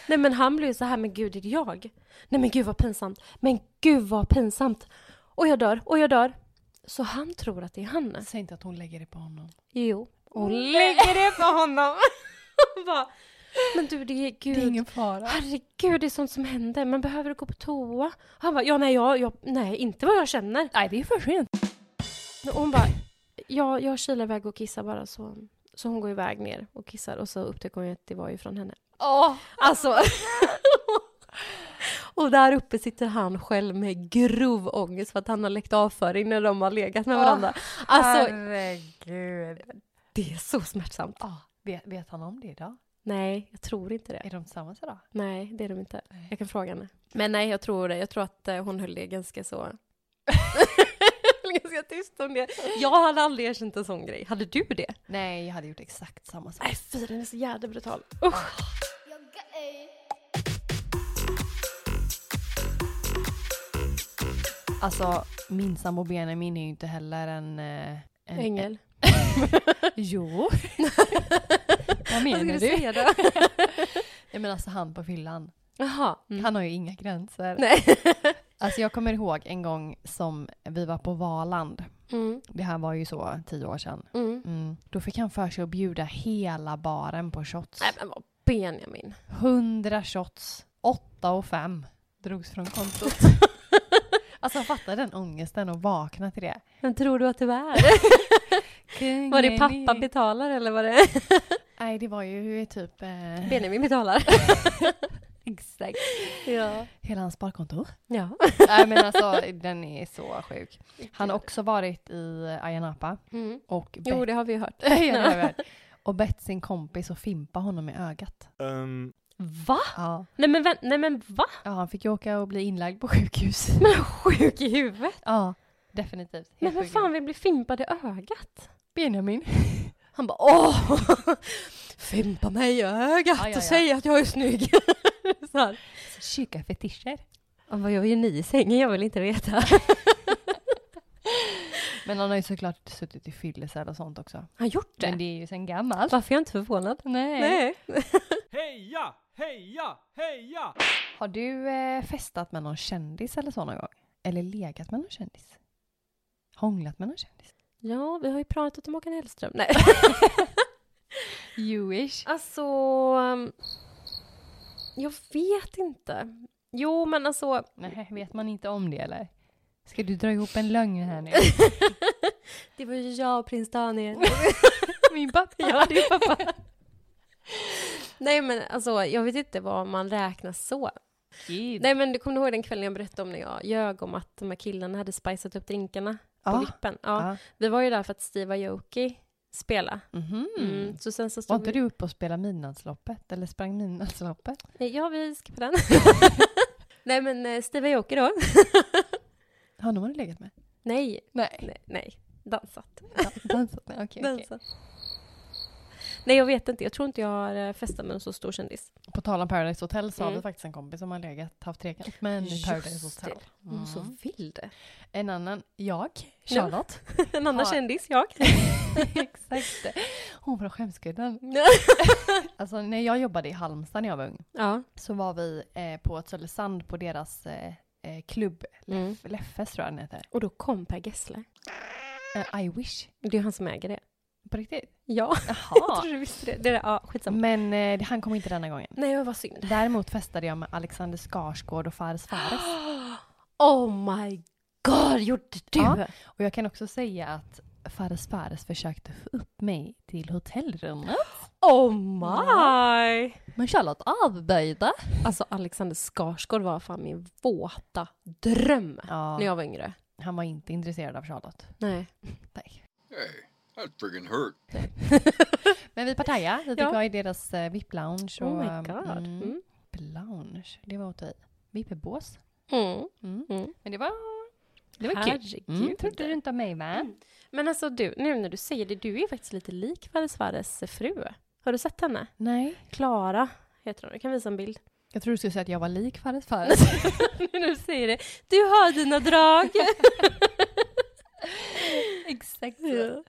[SPEAKER 2] nej men han blev ju så här, men gud är det jag? Nej men gud vad pinsamt. Men gud vad pinsamt. Och jag dör, och jag dör. Så han tror att det är han.
[SPEAKER 1] Säg inte att hon lägger det på honom.
[SPEAKER 2] Jo. Och lägger det på honom. Bara, men du det är gud.
[SPEAKER 1] Det är ingen fara.
[SPEAKER 2] Herregud, det är sånt som händer. Man behöver gå på toa. Och han bara, ja nej, jag, jag, nej, inte vad jag känner.
[SPEAKER 1] Nej, det är för sent.
[SPEAKER 2] Och hon bara, ja, jag kilar iväg och kissar bara så. Så hon går iväg ner och kissar och så upptäcker hon att det var ju från henne.
[SPEAKER 1] Åh,
[SPEAKER 2] Alltså. och där uppe sitter han själv med grov ångest för att han har läckt avföring när de har legat med varandra. Alltså,
[SPEAKER 1] herregud.
[SPEAKER 2] det är så smärtsamt.
[SPEAKER 1] Ah, vet, vet han om det idag?
[SPEAKER 2] Nej, jag tror inte det.
[SPEAKER 1] Är de tillsammans idag?
[SPEAKER 2] Nej, det är de inte.
[SPEAKER 1] Nej.
[SPEAKER 2] Jag kan fråga henne. Men nej, jag tror det. Jag tror att eh, hon höll det ganska så... ganska tyst om det. Jag hade aldrig erkänt en sån grej. Hade du det?
[SPEAKER 1] Nej, jag hade gjort exakt samma sak.
[SPEAKER 2] Nej, fy, den är så jävla brutal. Usch.
[SPEAKER 1] Alltså, min sambo Benjamin är ju inte heller en... eh, en
[SPEAKER 2] Ängel.
[SPEAKER 1] Jo. Vad
[SPEAKER 2] Vad
[SPEAKER 1] menar
[SPEAKER 2] ska du säga då?
[SPEAKER 1] Jag menar alltså han på fyllan.
[SPEAKER 2] Jaha. Mm.
[SPEAKER 1] Han har ju inga gränser.
[SPEAKER 2] Nej.
[SPEAKER 1] Alltså jag kommer ihåg en gång som vi var på Valand.
[SPEAKER 2] Mm.
[SPEAKER 1] Det här var ju så tio år sedan.
[SPEAKER 2] Mm.
[SPEAKER 1] Mm. Då fick han för sig att bjuda hela baren på shots.
[SPEAKER 2] Nej men vad Benjamin.
[SPEAKER 1] Hundra shots. Åtta och fem drogs från kontot. alltså fatta den ångesten och vakna till det.
[SPEAKER 2] Men tror du att det var? Var det pappa betalar eller var det
[SPEAKER 1] Nej, det var ju typ... Eh,
[SPEAKER 2] Benjamin betalar?
[SPEAKER 1] exakt.
[SPEAKER 2] ja.
[SPEAKER 1] Hela hans sparkonto.
[SPEAKER 2] Ja.
[SPEAKER 1] Nej men alltså den är så sjuk. Han har också varit i Ayia Napa
[SPEAKER 2] Mm.
[SPEAKER 1] och
[SPEAKER 2] Jo, det har vi ju hört.
[SPEAKER 1] ja, det har hört. och bett sin kompis att fimpa honom i ögat.
[SPEAKER 5] Um,
[SPEAKER 2] Va?
[SPEAKER 1] Ja.
[SPEAKER 2] Nej men, vä- nej men va?
[SPEAKER 1] ja, han fick ju åka och bli inlagd på sjukhus.
[SPEAKER 2] Men sjuk i huvudet.
[SPEAKER 1] Ja, definitivt. Helt
[SPEAKER 2] Men vem fan vill bli fimpad i ögat?
[SPEAKER 1] Benjamin.
[SPEAKER 2] Han bara åh! Fimpa mig i ögat
[SPEAKER 1] Ja, ja, ja.
[SPEAKER 2] och säg att jag är snygg. Så här.
[SPEAKER 1] Tjocka fetischer.
[SPEAKER 2] Ja, Vad gör ju ni i sängen? Jag vill inte veta.
[SPEAKER 1] Men han har ju såklart suttit i fyllecell och sånt också.
[SPEAKER 2] Har han gjort det?
[SPEAKER 1] Men det är ju sen gammalt.
[SPEAKER 2] Varför är jag inte förvånad?
[SPEAKER 1] Nej.
[SPEAKER 6] Heja, heja, heja!
[SPEAKER 1] Har du eh, festat med någon kändis eller så någon gång? Eller legat med någon kändis? Hånglat med någon kändis?
[SPEAKER 2] Ja, vi har ju pratat om Håkan Hellström. Nej.
[SPEAKER 1] You-ish.
[SPEAKER 2] Alltså... um, Jag vet inte. Jo, men alltså...
[SPEAKER 1] Nej, vet man inte om det eller? Ska du dra ihop en lögn här nu?
[SPEAKER 2] Det var ju jag och prins Daniel.
[SPEAKER 1] Min pappa.
[SPEAKER 2] ja, är pappa. Nej, men alltså, jag vet inte vad man räknar så.
[SPEAKER 1] Gud.
[SPEAKER 2] Nej, men du kommer ihåg den kvällen jag berättade om när jag ljög om att de här killarna hade spicat upp drinkarna på
[SPEAKER 1] Ja.
[SPEAKER 2] vippen? Ja.
[SPEAKER 1] Ja.
[SPEAKER 2] Vi var ju där för att Steve Aoki spela.
[SPEAKER 1] Mhm.
[SPEAKER 2] Mm. Så sen så
[SPEAKER 1] Var inte
[SPEAKER 2] vi...
[SPEAKER 1] du uppe och spelade midnattsloppet? Eller sprang midnattsloppet?
[SPEAKER 2] Ja, vi skippade den. Nej, men eh, Steve Aoki då?
[SPEAKER 1] Honom har du legat med?
[SPEAKER 2] Nej,
[SPEAKER 1] Nej.
[SPEAKER 2] nej, nej. Dansat.
[SPEAKER 1] Dansat? Nej, okej, okej.
[SPEAKER 2] Dansat. Nej, jag vet inte. Jag tror inte jag har eh, festat med en så stor kändis.
[SPEAKER 1] På tal om Paradise Hotel så har
[SPEAKER 2] Mm.
[SPEAKER 1] vi faktiskt en kompis som har legat, haft trekant med en i Paradise
[SPEAKER 2] Just
[SPEAKER 1] Hotel.
[SPEAKER 2] det. Hon så
[SPEAKER 1] Mm.
[SPEAKER 2] vill det.
[SPEAKER 1] En annan, jag,
[SPEAKER 2] Ja.
[SPEAKER 1] Charlotte.
[SPEAKER 2] En annan
[SPEAKER 1] Ja.
[SPEAKER 2] kändis, jag.
[SPEAKER 1] Exakt. Hon från Skämskudden. Alltså när jag jobbade i Halmstad när jag var ung
[SPEAKER 2] ja.
[SPEAKER 1] så var vi eh, på ett Södersand på deras eh, eh, klubb,
[SPEAKER 2] Mm.
[SPEAKER 1] Leff, Leffes tror jag den heter.
[SPEAKER 2] Och då kom Per Gessle.
[SPEAKER 1] Eh, I wish.
[SPEAKER 2] Det är han som äger det.
[SPEAKER 1] På riktigt?
[SPEAKER 2] Ja, jag
[SPEAKER 1] Jaha.
[SPEAKER 2] tror du visste det. det är, ja, skitsamma.
[SPEAKER 1] Men eh, han kom inte denna gången.
[SPEAKER 2] Nej, men vad synd.
[SPEAKER 1] Däremot festade jag med Alexander Skarsgård och Fares Fares.
[SPEAKER 2] Oh my god, gjorde du?
[SPEAKER 1] Ja. Och jag kan också säga att Fares Fares försökte få upp mig till hotellrummet.
[SPEAKER 2] Oh my!
[SPEAKER 1] Men Charlotte avböjde.
[SPEAKER 2] Alltså Alexander Skarsgård var fan min våta dröm
[SPEAKER 1] Ja,
[SPEAKER 2] när jag var yngre.
[SPEAKER 1] han var inte intresserad av Charlotte.
[SPEAKER 2] Nej.
[SPEAKER 1] Nej.
[SPEAKER 5] Hey, that friggin' hurt.
[SPEAKER 1] Men vi Pattaya, vi fick
[SPEAKER 2] Ja.
[SPEAKER 1] vara i deras eh, VIP-lounge.
[SPEAKER 2] Oh my god.
[SPEAKER 1] Mm,
[SPEAKER 2] Mm.
[SPEAKER 1] lounge, det var åt vi. VIP-bås.
[SPEAKER 2] Mm.
[SPEAKER 1] Mm.
[SPEAKER 2] Mm.
[SPEAKER 1] Men det var, det var kul. Mm, trodde du inte om mig va?
[SPEAKER 2] Men alltså du, nu när du säger det, du är ju faktiskt lite lik Fares Fares fru. Har du sett henne?
[SPEAKER 1] Nej.
[SPEAKER 2] Klara heter hon. Jag kan visa en bild.
[SPEAKER 1] Jag tror du skulle säga att jag var lik Fares Fares.
[SPEAKER 2] nu när du säger det. Du har dina drag.
[SPEAKER 1] Exakt
[SPEAKER 2] Ja.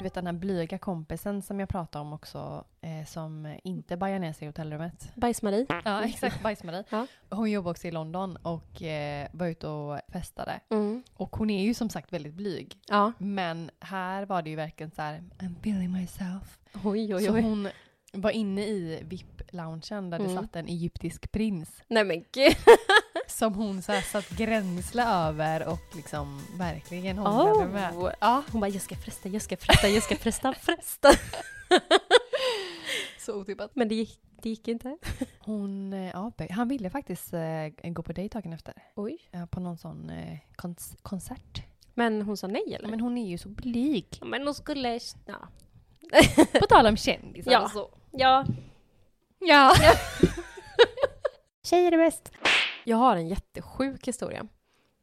[SPEAKER 1] Du vet den här blyga kompisen som jag pratade om också, eh, som inte bajar ner sig i hotellrummet.
[SPEAKER 2] Bajs-Marie.
[SPEAKER 1] Ja, exakt. Bajs-Marie.
[SPEAKER 2] Ja.
[SPEAKER 1] Hon jobbar också i London och eh, var ute och festade.
[SPEAKER 2] Mm.
[SPEAKER 1] Och hon är ju som sagt väldigt blyg.
[SPEAKER 2] Ja.
[SPEAKER 1] Men här var det ju verkligen så här, I'm feeling myself.
[SPEAKER 2] Oj, oj,
[SPEAKER 1] Så
[SPEAKER 2] oj.
[SPEAKER 1] hon var inne i VIP-loungen där det
[SPEAKER 2] Mm.
[SPEAKER 1] satt en egyptisk prins.
[SPEAKER 2] Nej men gud.
[SPEAKER 1] Som hon så här satt gränsla över och liksom verkligen hånglade med.
[SPEAKER 2] Oh.
[SPEAKER 1] Ja,
[SPEAKER 2] Hon bara, jag ska fresta, jag ska fresta, jag ska fresta, fresta.
[SPEAKER 1] så otippat.
[SPEAKER 2] Men det gick, det gick inte.
[SPEAKER 1] Hon, eh, ja, han ville faktiskt eh, gå på dejt dagen efter.
[SPEAKER 2] Oj.
[SPEAKER 1] Ja, på någon sån eh, kons- konsert.
[SPEAKER 2] Men hon sa nej eller?
[SPEAKER 1] Men hon är ju så blyg.
[SPEAKER 2] Men hon skulle... Ja.
[SPEAKER 1] På tal om kändisar
[SPEAKER 2] Ja.
[SPEAKER 1] så.
[SPEAKER 2] Ja.
[SPEAKER 1] Ja.
[SPEAKER 2] Tjejer är bäst. Jag har en jättesjuk historia.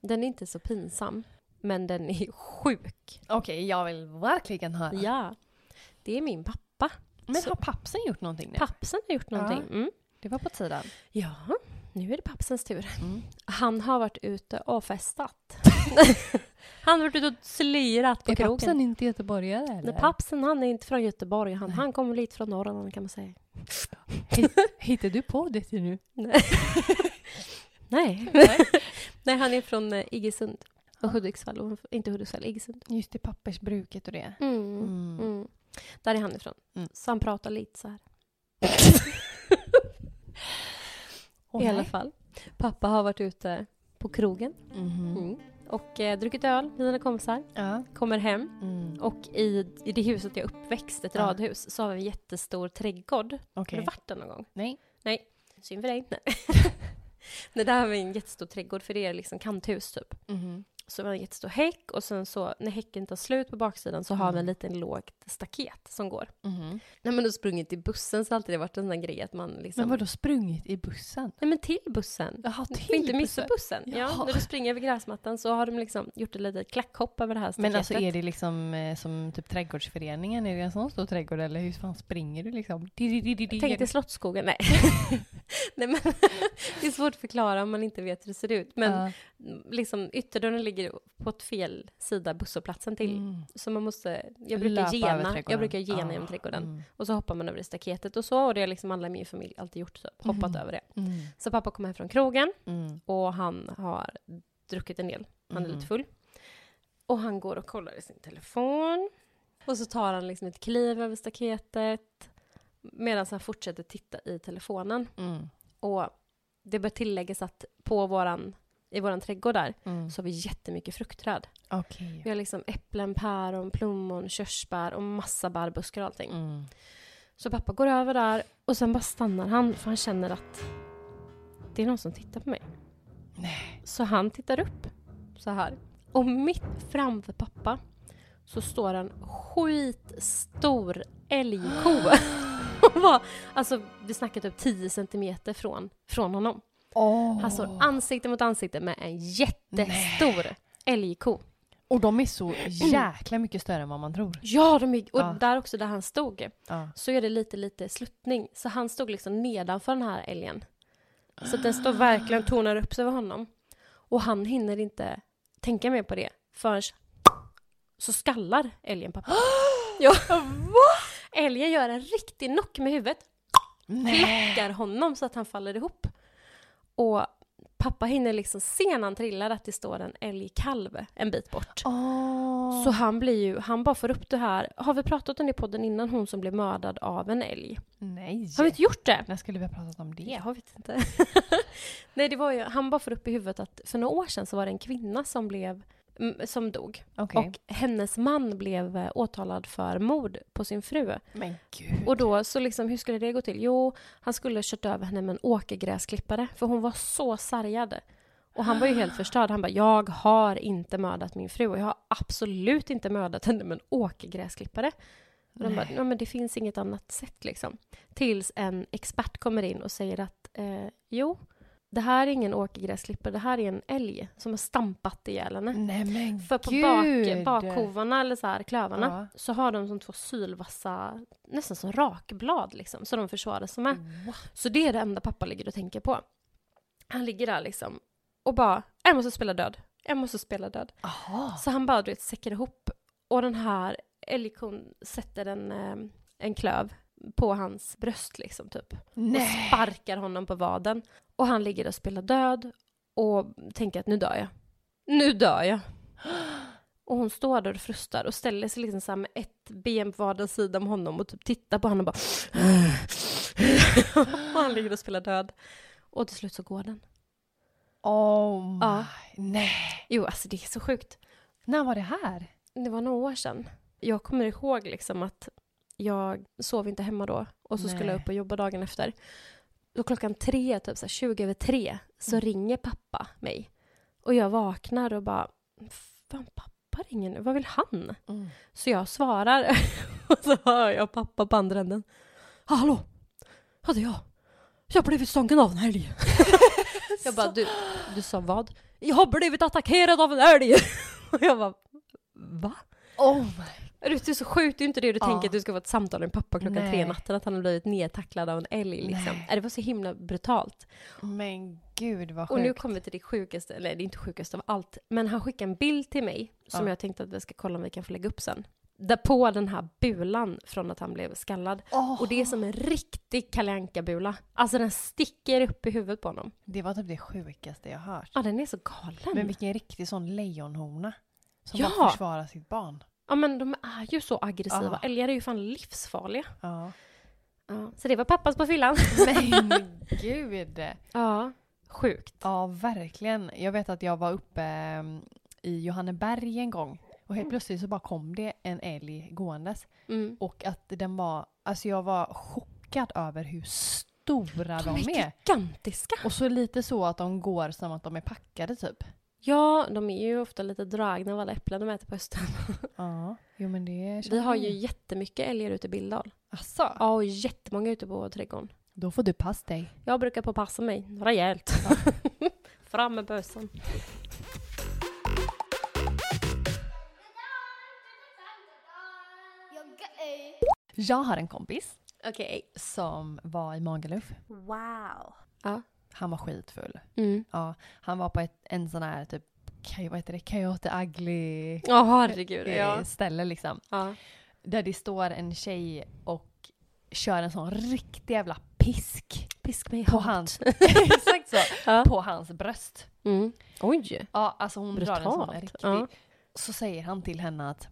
[SPEAKER 2] Den är inte så pinsam, men den är sjuk.
[SPEAKER 1] Okej, jag vill verkligen höra.
[SPEAKER 2] Ja. Det är min pappa.
[SPEAKER 1] Men
[SPEAKER 2] Så-
[SPEAKER 1] har pappsen gjort någonting nu?
[SPEAKER 2] Pappsen har gjort någonting. Mm.
[SPEAKER 1] Det var på tiden.
[SPEAKER 2] Ja, nu är det pappsens tur.
[SPEAKER 1] Mm.
[SPEAKER 2] Han har varit ute och festat. han har varit ute och slirat på
[SPEAKER 1] Är
[SPEAKER 2] krogen.
[SPEAKER 1] pappsen inte göteborgare eller?
[SPEAKER 2] Nej, pappsen han är inte från Göteborg. Han, han kommer lite från Norrland kan man säga.
[SPEAKER 1] Hittar du på det nu?
[SPEAKER 2] Nej. Nej, han är från eh, Iggesund. Och Hudiksvall. Inte Hudiksvall, Iggesund.
[SPEAKER 1] Just det, pappersbruket och det.
[SPEAKER 2] Mm.
[SPEAKER 1] Mm.
[SPEAKER 2] Mm. Där är han ifrån.
[SPEAKER 1] Mm.
[SPEAKER 2] Så han pratar lite så här.
[SPEAKER 1] Åh,
[SPEAKER 2] I alla
[SPEAKER 1] nej.
[SPEAKER 2] fall. Pappa har varit ute på krogen
[SPEAKER 1] Mhm.
[SPEAKER 2] mm. och eh, druckit öl med sina kompisar.
[SPEAKER 1] Ja.
[SPEAKER 2] Kommer hem
[SPEAKER 1] Mm.
[SPEAKER 2] och i, i det huset jag uppväxt, ett
[SPEAKER 1] Ja.
[SPEAKER 2] radhus, så har vi en jättestor trädgård.
[SPEAKER 1] Okej.
[SPEAKER 2] Har du varit där någon gång?
[SPEAKER 1] Nej.
[SPEAKER 2] Nej. Synd för dig. Nej. Nej, där har vi en jättestor trädgård för det är liksom kanthus typ. Så vi har en jättestor häck och sen så när häcken tar slut på baksidan så har vi en
[SPEAKER 1] Mm.
[SPEAKER 2] liten lågt staket som går.
[SPEAKER 1] Mhm.
[SPEAKER 2] Nej men då sprungit till bussen så har alltid det varit en sån grej att man liksom...
[SPEAKER 1] Men vadå sprungit i bussen?
[SPEAKER 2] Nej men till bussen.
[SPEAKER 1] Jaha,
[SPEAKER 2] Du
[SPEAKER 1] till
[SPEAKER 2] får inte missa bussen.
[SPEAKER 1] Jaha.
[SPEAKER 2] Ja, när du springer över gräsmattan så har de liksom gjort ett litet klackhopp över det här staketet.
[SPEAKER 1] Men alltså är det liksom eh, som typ trädgårdsföreningen? Är det en sån stor trädgård eller hur fan springer du liksom?
[SPEAKER 2] Tänk dig Slottsskogen. Nej. Nej men det är svårt att förklara om man inte vet hur det ser ut. Men
[SPEAKER 1] Ja.
[SPEAKER 2] Liksom ytterdörren ligger på ett fel sida busshållplatsen till.
[SPEAKER 1] Mm.
[SPEAKER 2] Så man måste, jag brukar
[SPEAKER 1] Löpa
[SPEAKER 2] gena, jag brukar gena
[SPEAKER 1] Ah,
[SPEAKER 2] genom trädgården.
[SPEAKER 1] mm.
[SPEAKER 2] Och så hoppar man över det staketet och så har det liksom alla i min familj alltid gjort, typ, hoppat
[SPEAKER 1] Mm.
[SPEAKER 2] över det.
[SPEAKER 1] Mm.
[SPEAKER 2] Så pappa kommer hem från krogen
[SPEAKER 1] Mm.
[SPEAKER 2] och han har druckit en del. Han är
[SPEAKER 1] Mhm.
[SPEAKER 2] lite full. Och han går och kollar i sin telefon. Och så tar han liksom ett kliv över staketet medan han fortsätter titta i telefonen.
[SPEAKER 1] Mm.
[SPEAKER 2] Och det bör tilläggas att på våran, i våran trädgård där
[SPEAKER 1] Mm.
[SPEAKER 2] så har vi jättemycket fruktträd.
[SPEAKER 1] Okej.
[SPEAKER 2] Vi har liksom äpplen, päron, plommon, körsbär och massa bärbuskar och allting.
[SPEAKER 1] Mm.
[SPEAKER 2] Så pappa går över där och sen bara stannar han för han känner att det är någon som tittar på mig.
[SPEAKER 1] Nej.
[SPEAKER 2] Så han tittar upp så här. Och mitt framför pappa så står en skitstor älgko. Och var, alltså vi snackar typ 10 centimeter från, från honom.
[SPEAKER 1] Oh.
[SPEAKER 2] Han står ansikte mot ansikte med en jättestor älgko.
[SPEAKER 1] Och de är så jäkla mycket större än vad man tror.
[SPEAKER 2] Ja, de är, och
[SPEAKER 1] Ja.
[SPEAKER 2] där också där han stod
[SPEAKER 1] Ja.
[SPEAKER 2] så är det lite, lite sluttning. Så han stod liksom nedanför den här älgen. Så att den står verkligen och tonar upp sig över honom. Och han hinner inte tänka mer på det förrän så skallar älgen pappa. ja. Älgen gör en riktig knock med huvudet,
[SPEAKER 1] Nej.
[SPEAKER 2] klackar honom så att han faller ihop. Och pappa hinner liksom se när han trillar att det står en älgkalv en bit bort.
[SPEAKER 1] Åh.
[SPEAKER 2] Så han blir ju, han bara får upp det här. Har vi pratat om det i podden innan, hon som blev mördad av en älg?
[SPEAKER 1] Nej.
[SPEAKER 2] Har vi inte gjort det?
[SPEAKER 1] När skulle vi ha pratat om det?
[SPEAKER 2] Jag vet inte. Nej, det var ju, han bara får upp i huvudet att för några år sedan så var det en kvinna som blev som dog.
[SPEAKER 1] Okej.
[SPEAKER 2] Och hennes man blev eh, åtalad för mord på sin fru.
[SPEAKER 1] Men gud.
[SPEAKER 2] Och då så liksom, hur skulle det gå till? Jo, han skulle kört över henne med en åkergräsklippare för hon var så sargad. Och han var ju helt förstörd. Han bara, jag har inte mördat min fru och jag har absolut inte mördat henne med en åkergräsklippare. Och de bara, ja men det finns inget annat sätt liksom. Tills en expert kommer in och säger att, eh, jo, det här är ingen åkergräsklippare, det här är en älg som har stampat ihjäl henne.
[SPEAKER 1] Nej men
[SPEAKER 2] För på
[SPEAKER 1] gud.
[SPEAKER 2] bak, bakhovarna, eller så här, klövarna,
[SPEAKER 1] Ja.
[SPEAKER 2] så har de som två sylvassa, nästan som rakblad liksom, så de försvarar sig med.
[SPEAKER 1] What?
[SPEAKER 2] Så det är det enda pappa ligger och tänker på. Han ligger där liksom och bara, jag måste spela död. Jag måste spela död.
[SPEAKER 1] Aha.
[SPEAKER 2] Så han bara, du vet, säckar ihop. Och den här älgkon sätter en, eh, en klöv på hans bröst liksom typ. Och
[SPEAKER 1] Nej.
[SPEAKER 2] sparkar honom på vaden. Och han ligger och spelar död och tänker att nu dör jag. Nu dör jag. Och hon står där och frustar och ställer sig liksom så med ett ben på vardera sida om honom och typ tittar på honom och bara... och han ligger och spelar död. Och till slut så går den.
[SPEAKER 1] Oh my.
[SPEAKER 2] Ja.
[SPEAKER 1] Nej.
[SPEAKER 2] Jo, alltså det är så sjukt.
[SPEAKER 1] När var det här?
[SPEAKER 2] Det var några år sedan. Jag kommer ihåg liksom att jag sov inte hemma då och så skulle
[SPEAKER 1] Nej.
[SPEAKER 2] jag upp och jobba dagen efter. Då klockan tre, typ så här 20 över tre, så
[SPEAKER 1] Mm.
[SPEAKER 2] ringer pappa mig. Och jag vaknar och bara, fan pappa ringer nu, vad vill han?
[SPEAKER 1] Mm.
[SPEAKER 2] Så jag svarar och så hör jag pappa på andra änden. Hallå? Ja, det är jag. Jag har blivit stången av en älg. jag bara, du, du sa vad? Jag har blivit attackerad av en älg. och jag bara, va?
[SPEAKER 1] Oh my.
[SPEAKER 2] Det är så sjukt, det är inte det du
[SPEAKER 1] Ja.
[SPEAKER 2] tänker att du ska få ett samtal med pappa klockan
[SPEAKER 1] Nej.
[SPEAKER 2] tre natten, att han har blivit nedtacklad av en älg liksom.
[SPEAKER 1] Nej.
[SPEAKER 2] Äh, Det var så himla brutalt.
[SPEAKER 1] Men gud vad sjukt.
[SPEAKER 2] Och nu kommer vi till det sjukaste, eller det är inte sjukaste av allt, men han skickade en bild till mig som
[SPEAKER 1] Ja.
[SPEAKER 2] jag tänkte att vi ska kolla om vi kan få lägga upp sen. Där på den här bulan från att han blev skallad.
[SPEAKER 1] Åh.
[SPEAKER 2] Och det är som en riktig Kalle bula Alltså den sticker upp i huvudet på honom.
[SPEAKER 1] Det var typ det sjukaste jag hört.
[SPEAKER 2] Ja, den är så galen.
[SPEAKER 1] Men vilken riktig sån lejonhona. Som
[SPEAKER 2] Ja.
[SPEAKER 1] bara försvarar sitt barn.
[SPEAKER 2] Ja, men de är ju så aggressiva.
[SPEAKER 1] Ja.
[SPEAKER 2] Älgar är ju fan livsfarliga.
[SPEAKER 1] Ja.
[SPEAKER 2] Ja. Så det var pappas på fyllan.
[SPEAKER 1] Men gud.
[SPEAKER 2] Ja, sjukt.
[SPEAKER 1] Ja, verkligen. Jag vet att jag var uppe ehm, i Johanneberg en gång. Och helt plötsligt så bara kom det en älg gåendes.
[SPEAKER 2] Mm.
[SPEAKER 1] Och att den var, alltså jag var chockad över hur stora
[SPEAKER 2] De
[SPEAKER 1] de,
[SPEAKER 2] är
[SPEAKER 1] är.
[SPEAKER 2] gigantiska.
[SPEAKER 1] Och så lite så att de går som att de är packade typ.
[SPEAKER 2] Ja, de är ju ofta lite dragna av alla äpplen de äter på hösten.
[SPEAKER 1] Ja, jo men det
[SPEAKER 2] Vi har ju jättemycket älgar ute i Billdal.
[SPEAKER 1] Asså?
[SPEAKER 2] Ja, och jättemånga ute på trädgården.
[SPEAKER 1] Då får du passa dig.
[SPEAKER 2] Jag brukar påpassa mig rejält. Fram med bössan.
[SPEAKER 1] Jag har en kompis
[SPEAKER 2] Okej.
[SPEAKER 1] som var i Magaluf.
[SPEAKER 3] Wow.
[SPEAKER 2] Ja.
[SPEAKER 1] Han var skitfull.
[SPEAKER 2] Mm.
[SPEAKER 1] Ja, han var på ett, en sån här typ, vad heter det, Coyote Ugly
[SPEAKER 2] Ja, herregud.
[SPEAKER 1] eh,
[SPEAKER 2] Ja.
[SPEAKER 1] ställe liksom.
[SPEAKER 2] ja.
[SPEAKER 1] Där det står en tjej och kör en sån riktig jävla pisk
[SPEAKER 2] Pisk mig
[SPEAKER 1] på hans, exakt så,
[SPEAKER 2] Ja.
[SPEAKER 1] på hans bröst.
[SPEAKER 2] Mm. Oj.
[SPEAKER 1] Ja, alltså hon drar en sån
[SPEAKER 2] Brutalt.
[SPEAKER 1] riktig.
[SPEAKER 2] Ja.
[SPEAKER 1] Så säger han till henne att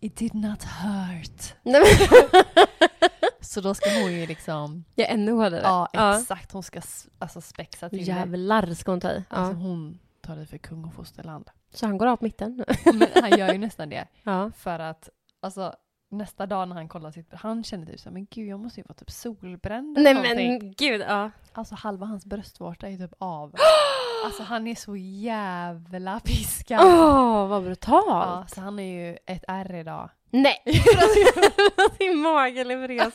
[SPEAKER 1] It did not hurt. Så då ska hon ju liksom,
[SPEAKER 2] ja, ännu hårdare.
[SPEAKER 1] ja exakt, hon ska alltså spexa till.
[SPEAKER 2] Jävlar ska hon ta i.
[SPEAKER 1] Alltså hon tar det för kung och fosterland.
[SPEAKER 2] Så han går av på mitten.
[SPEAKER 1] Men han gör ju nästan det.
[SPEAKER 2] Ja.
[SPEAKER 1] För att, alltså nästa dag när han kollar sitt han känner typ såhär, men gud jag måste ju vara typ solbränd
[SPEAKER 2] Nej
[SPEAKER 1] någonting.
[SPEAKER 2] men gud, ja.
[SPEAKER 1] Alltså halva hans bröstvårta är typ av. alltså han är så jävla piskad.
[SPEAKER 2] Åh, vad
[SPEAKER 1] Ja,
[SPEAKER 2] brutalt.
[SPEAKER 1] så han är ju ett ärr idag.
[SPEAKER 2] Nej! Sin mage levererar.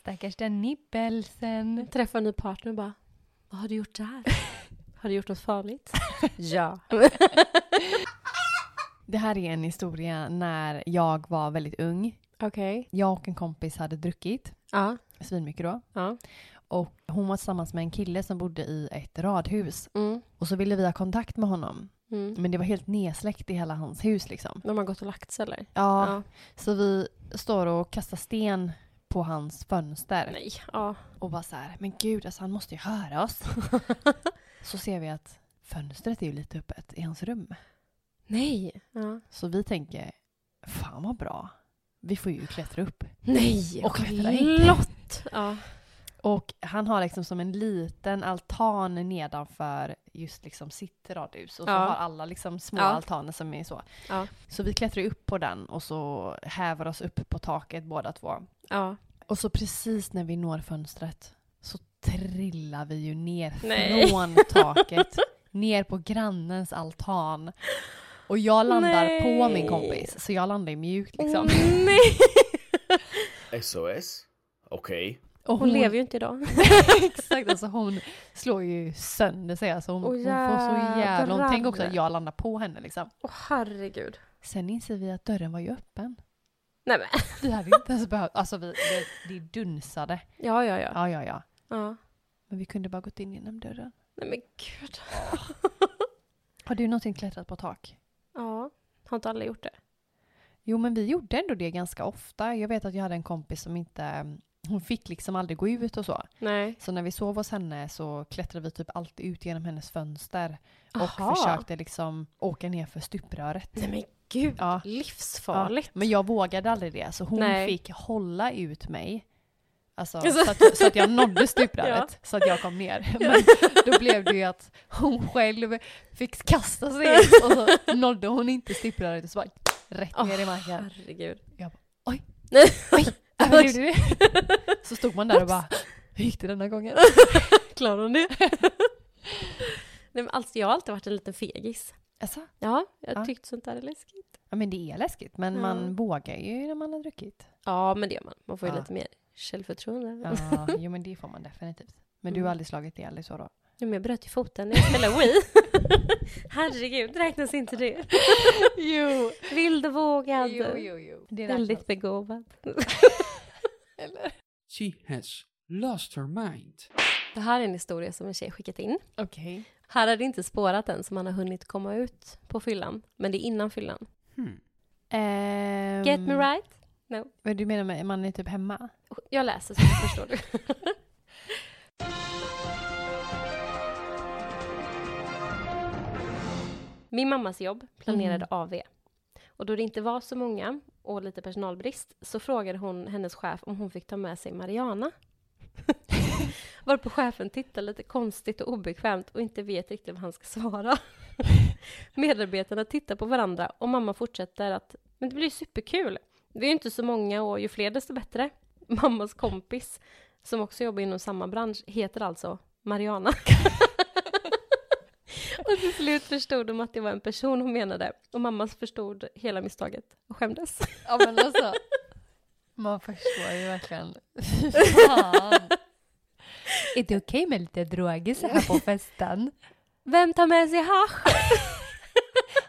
[SPEAKER 1] Stackars den nippelsen.
[SPEAKER 2] Träffar en ny partner och bara, vad har du gjort där? Har du gjort något farligt? ja.
[SPEAKER 1] Det här är en historia när jag var väldigt ung.
[SPEAKER 2] Okej.
[SPEAKER 1] Jag och en kompis hade druckit,
[SPEAKER 2] Ja.
[SPEAKER 1] svinmycket då.
[SPEAKER 2] Ja.
[SPEAKER 1] Och hon var tillsammans med en kille som bodde i ett radhus.
[SPEAKER 2] Mm.
[SPEAKER 1] Och så ville vi ha kontakt med honom.
[SPEAKER 2] Mm.
[SPEAKER 1] Men det var helt nedsläckt i hela hans hus liksom.
[SPEAKER 2] De har gått och lagt sig eller?
[SPEAKER 1] Ja,
[SPEAKER 2] Ja.
[SPEAKER 1] så vi står och kastar sten på hans fönster.
[SPEAKER 2] Nej. Ja.
[SPEAKER 1] Och bara så här, men gud alltså han måste ju höra oss. så ser vi att fönstret är ju lite öppet i hans rum.
[SPEAKER 2] Nej. Ja.
[SPEAKER 1] Så vi tänker, fan vad bra. Vi får ju klättra upp.
[SPEAKER 2] Nej.
[SPEAKER 1] Och klättra in.
[SPEAKER 2] Lott. Ja.
[SPEAKER 1] Och han har liksom som en liten altan nedanför just liksom sitt radhus. Och så
[SPEAKER 2] Ja.
[SPEAKER 1] har alla liksom små
[SPEAKER 2] Ja.
[SPEAKER 1] altaner som är så.
[SPEAKER 2] Ja.
[SPEAKER 1] Så vi klättrar upp på den och så häver oss upp på taket båda två.
[SPEAKER 2] Ja.
[SPEAKER 1] Och så precis när vi når fönstret så trillar vi ju ner
[SPEAKER 2] Nej.
[SPEAKER 1] från taket. ner på grannens altan. Och jag landar på
[SPEAKER 2] Nej.
[SPEAKER 1] min kompis, så jag landar ju mjukt liksom.
[SPEAKER 2] Nej.
[SPEAKER 5] SOS? Okej.
[SPEAKER 1] Och
[SPEAKER 2] Hon lever ju inte idag.
[SPEAKER 1] Exakt, alltså hon slår ju sönder sig. Alltså hon,
[SPEAKER 2] Åh,
[SPEAKER 1] hon får så jävla... Hon tänker också att jag landar på henne liksom.
[SPEAKER 2] Åh herregud.
[SPEAKER 1] Sen inser vi att dörren var ju öppen.
[SPEAKER 2] Nej men.
[SPEAKER 1] Vi hade inte ens behövt... Alltså vi, det, det dunsade.
[SPEAKER 2] Ja, ja, ja.
[SPEAKER 1] Ja, ja, ja.
[SPEAKER 2] ja.
[SPEAKER 1] Men vi kunde bara gått in genom dörren.
[SPEAKER 2] Nej men gud.
[SPEAKER 1] Har du någonsin klättrat på tak?
[SPEAKER 2] Ja. Har inte alla gjort det?
[SPEAKER 1] Jo, men vi gjorde ändå det ganska ofta. Jag vet att jag hade en kompis som inte... Hon fick liksom aldrig gå ut och så.
[SPEAKER 2] Nej.
[SPEAKER 1] Så när vi sov hos henne så klättrade vi typ alltid ut genom hennes fönster. Och
[SPEAKER 2] Aha.
[SPEAKER 1] försökte liksom åka ner för stupröret.
[SPEAKER 2] Nej men gud.
[SPEAKER 1] Ja.
[SPEAKER 2] Livsfarligt.
[SPEAKER 1] Ja, men jag vågade aldrig det, så hon
[SPEAKER 2] Nej.
[SPEAKER 1] fick hålla ut mig. Alltså, så, att, så att jag nådde stupröret,
[SPEAKER 2] Ja.
[SPEAKER 1] så att jag kom ner. Men då blev det ju att hon själv fick kasta sig ut och så nådde hon inte stupröret och så bara rätt ner i marken.
[SPEAKER 2] Herregud.
[SPEAKER 1] Jag bara, oj.
[SPEAKER 2] Nej.
[SPEAKER 1] Du? Så stod man där och bara, hur gick det denna gången?
[SPEAKER 2] Klarar hon det? Nej men alltså jag har alltid varit en liten fegis.
[SPEAKER 1] Alltså,
[SPEAKER 2] Ja, jag
[SPEAKER 1] Ja.
[SPEAKER 2] tyckte sånt där är läskigt.
[SPEAKER 1] ja men det är läskigt, men
[SPEAKER 2] Ja.
[SPEAKER 1] man vågar ju när man har druckit.
[SPEAKER 2] Ja, men det gör man. Man får ju
[SPEAKER 1] Ja.
[SPEAKER 2] lite mer självförtroende.
[SPEAKER 1] Ja, jo men det får man definitivt. Men du har
[SPEAKER 2] Mm.
[SPEAKER 1] aldrig slagit ihjäl dig så då?
[SPEAKER 2] Ja, men jag bröt ju foten när jag spelade Wii. Herregud, räknas inte det?
[SPEAKER 1] Jo!
[SPEAKER 2] Vild och vågad.
[SPEAKER 1] Jo, jo, jo. Det
[SPEAKER 2] Väldigt begåvad.
[SPEAKER 1] Eller?
[SPEAKER 6] She has lost her mind.
[SPEAKER 2] Det här är en historia som en tjej skickat in.
[SPEAKER 1] Okej.
[SPEAKER 2] Här är det inte spårat än som man har hunnit komma ut på fyllan. Men det är innan fyllan.
[SPEAKER 6] Hmm.
[SPEAKER 1] Ehm,
[SPEAKER 2] Get me right?
[SPEAKER 1] Vad du menar med man är typ hemma?
[SPEAKER 2] Jag läser så förstår du. Min mammas jobb planerade
[SPEAKER 1] Mm.
[SPEAKER 2] AV. Och då det inte var så många och lite personalbrist så frågade hon hennes chef om hon fick ta med sig Mariana. Varpå chefen tittar lite konstigt och obekvämt och inte vet riktigt vad han ska svara. Medarbetarna tittar på varandra och mamma fortsätter att men det blir superkul. Vi är ju inte så många och ju fler desto bättre. Mammas kompis, som också jobbar inom samma bransch, heter alltså Mariana. och till slut förstod de att det var en person hon menade. Och mamma förstod hela misstaget och skämdes.
[SPEAKER 1] Ja men alltså. Man förstår ju verkligen. Fan. Är det okej med lite droger så här på festen?
[SPEAKER 2] Vem tar med sig hasch?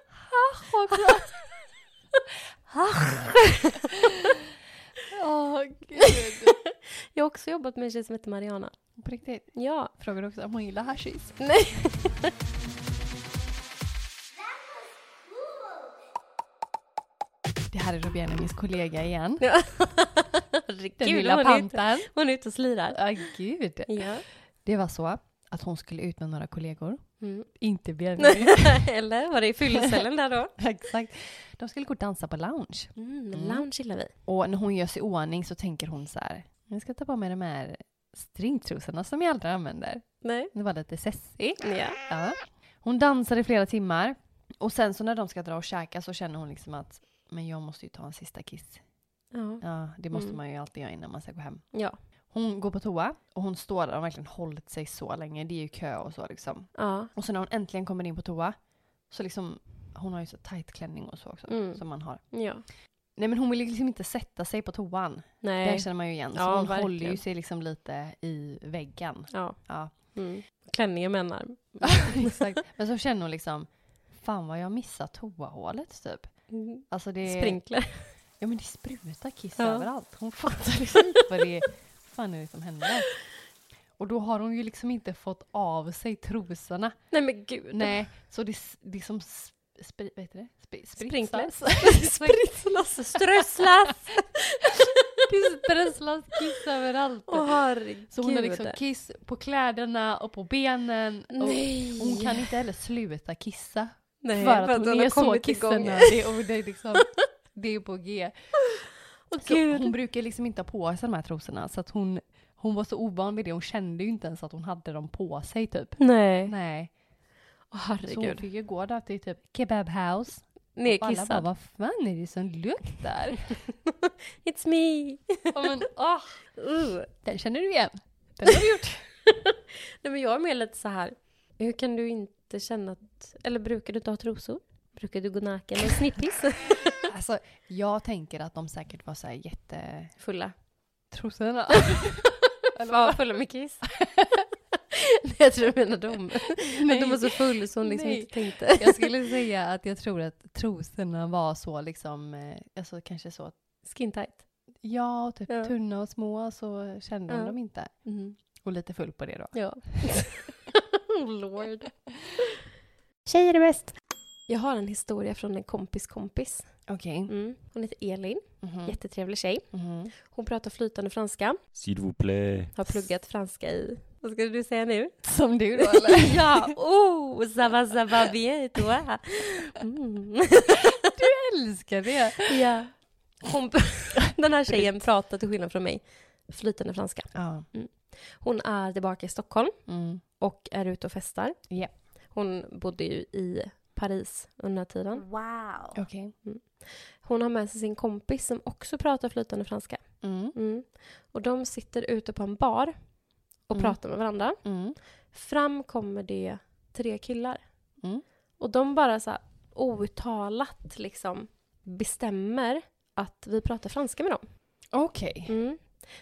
[SPEAKER 1] Hasch också. Åh gud.
[SPEAKER 2] Jag har också jobbat med en tjej som heter Mariana.
[SPEAKER 1] På riktigt.
[SPEAKER 2] Ja.
[SPEAKER 1] Frågar du också om hon gillar hashish?
[SPEAKER 2] Nej.
[SPEAKER 1] Det här är då Benjamins kollega igen. Den lilla
[SPEAKER 2] hon, är ute,
[SPEAKER 1] pantern.
[SPEAKER 2] hon är ute och slirar.
[SPEAKER 1] Ja gud.
[SPEAKER 2] Ja.
[SPEAKER 1] Det var så att hon skulle ut med några kollegor.
[SPEAKER 2] Mm.
[SPEAKER 1] Inte Benjamin.
[SPEAKER 2] Eller var det i fyllecellen där då?
[SPEAKER 1] Exakt. De skulle gå och dansa på lounge.
[SPEAKER 2] Mm,
[SPEAKER 1] Mm.
[SPEAKER 2] lounge gillar vi.
[SPEAKER 1] Och när hon gör sig i ordning så tänker hon så här. Jag ska ta på mig de här stringtrosorna som jag aldrig använder.
[SPEAKER 2] Nej.
[SPEAKER 1] Det var lite sessig.
[SPEAKER 2] Ja.
[SPEAKER 1] Ja. Hon dansar i flera timmar. Och sen så när de ska dra och käka så känner hon liksom att men jag måste ju ta en sista kiss.
[SPEAKER 2] Ja.
[SPEAKER 1] Ja, det måste
[SPEAKER 2] Mm.
[SPEAKER 1] man ju alltid göra innan man ska gå hem.
[SPEAKER 2] Ja.
[SPEAKER 1] Hon går på toa och hon står där och verkligen hållit sig så länge. Det är ju kö och så liksom.
[SPEAKER 2] Ja.
[SPEAKER 1] Och så när hon äntligen kommer in på toa så liksom hon har ju så tight klänning och så också
[SPEAKER 2] Mm.
[SPEAKER 1] som man har.
[SPEAKER 2] Ja.
[SPEAKER 1] Nej men hon vill liksom inte sätta sig på toan. Det
[SPEAKER 2] Nej.
[SPEAKER 1] känner man ju igen. Så
[SPEAKER 2] Ja,
[SPEAKER 1] hon
[SPEAKER 2] verkligen.
[SPEAKER 1] håller ju sig liksom lite i väggen.
[SPEAKER 2] Ja.
[SPEAKER 1] Ja,
[SPEAKER 2] Mm. Klänningen med en arm.
[SPEAKER 1] exakt. Men så känner hon liksom, fan vad jag missar toahålet typ. Alltså det,
[SPEAKER 2] Sprinkler.
[SPEAKER 1] ja men det sprutar kiss
[SPEAKER 2] Ja.
[SPEAKER 1] överallt. Hon fattar liksom inte vad det är, fan är det som händer. Och då har hon ju liksom inte fått av sig trosorna.
[SPEAKER 2] Nej men gud.
[SPEAKER 1] Nej, så det, det som spri, vad heter det? Spri,
[SPEAKER 2] Sprinkler.
[SPEAKER 1] spritsas.
[SPEAKER 2] Spritslas. Strösslas.
[SPEAKER 1] det strösslas kiss överallt.
[SPEAKER 2] Åh herregud.
[SPEAKER 1] Så hon har liksom kiss på kläderna och på benen. Och
[SPEAKER 2] Nej.
[SPEAKER 1] hon kan inte heller sluta kissa.
[SPEAKER 2] Nej,
[SPEAKER 1] för att hon
[SPEAKER 2] hon
[SPEAKER 1] är så kissnödig och det är liksom, det är på G.
[SPEAKER 2] Åh,
[SPEAKER 1] Så
[SPEAKER 2] gud.
[SPEAKER 1] hon brukar liksom inte ha på sig de här trosorna så att hon, hon var så ovan vid det, hon kände ju inte ens att hon hade dem på sig typ.
[SPEAKER 2] Nej.
[SPEAKER 1] Nej.
[SPEAKER 2] Åh
[SPEAKER 1] Så hon
[SPEAKER 2] herregud.
[SPEAKER 1] fick ju gå där till typ kebab house. Och alla bara,
[SPEAKER 2] Nerkissad.
[SPEAKER 1] vad fan är det som luktar?
[SPEAKER 2] It's me.
[SPEAKER 1] Ja, men, åh,
[SPEAKER 2] Uh.
[SPEAKER 1] den känner du igen. Den har du gjort.
[SPEAKER 2] Nej men jag är mer lite så här. Hur kan du inte känna att, eller brukar du inte ha trosor? Brukar du gå naken med snippis?
[SPEAKER 1] Alltså, jag tänker att de säkert var så här jätte...
[SPEAKER 2] Fulla.
[SPEAKER 1] Trosorna.
[SPEAKER 2] Ja, fulla med kiss. Nej, jag tror du menar dem. Men de var så full så hon liksom
[SPEAKER 1] Nej.
[SPEAKER 2] inte tänkte.
[SPEAKER 1] Jag skulle säga att jag tror att trosorna var så liksom, eh, alltså kanske så,
[SPEAKER 2] Skin tight.
[SPEAKER 1] ja, typ
[SPEAKER 2] Ja.
[SPEAKER 1] tunna och små så kände hon
[SPEAKER 2] Ja.
[SPEAKER 1] dem inte.
[SPEAKER 2] Mm.
[SPEAKER 1] Och lite full på det då.
[SPEAKER 2] Ja. Oh lord. Tjejer är bäst. Jag har en historia från en kompis kompis.
[SPEAKER 1] Okej.
[SPEAKER 2] Mm. Hon heter Elin,
[SPEAKER 1] Mhm.
[SPEAKER 2] jättetrevlig tjej.
[SPEAKER 1] Mhm.
[SPEAKER 2] Hon pratar flytande franska,
[SPEAKER 7] S'il vous plaît.
[SPEAKER 2] har pluggat franska i... Vad skulle du säga nu?
[SPEAKER 1] Som du då eller?
[SPEAKER 2] ja, oh, ça va, ça va bien, toi? Mm.
[SPEAKER 1] älskar det!
[SPEAKER 2] ja. Hon, den här tjejen pratar till skillnad från mig flytande franska.
[SPEAKER 1] Ja.
[SPEAKER 2] Hon är tillbaka i Stockholm
[SPEAKER 1] Mm.
[SPEAKER 2] och är ute och festar.
[SPEAKER 1] Ja.
[SPEAKER 2] Hon bodde ju i Paris under den här tiden.
[SPEAKER 3] Wow.
[SPEAKER 1] Okej.
[SPEAKER 2] Hon har med sig sin kompis som också pratar flytande franska.
[SPEAKER 1] Mm.
[SPEAKER 2] Mm. Och de sitter ute på en bar och
[SPEAKER 1] Mm.
[SPEAKER 2] pratar med varandra.
[SPEAKER 1] Mm.
[SPEAKER 2] Fram kommer det tre killar.
[SPEAKER 1] Mm.
[SPEAKER 2] Och de bara så här outtalat liksom bestämmer att vi pratar franska med dem.
[SPEAKER 1] Okej.
[SPEAKER 2] Mm.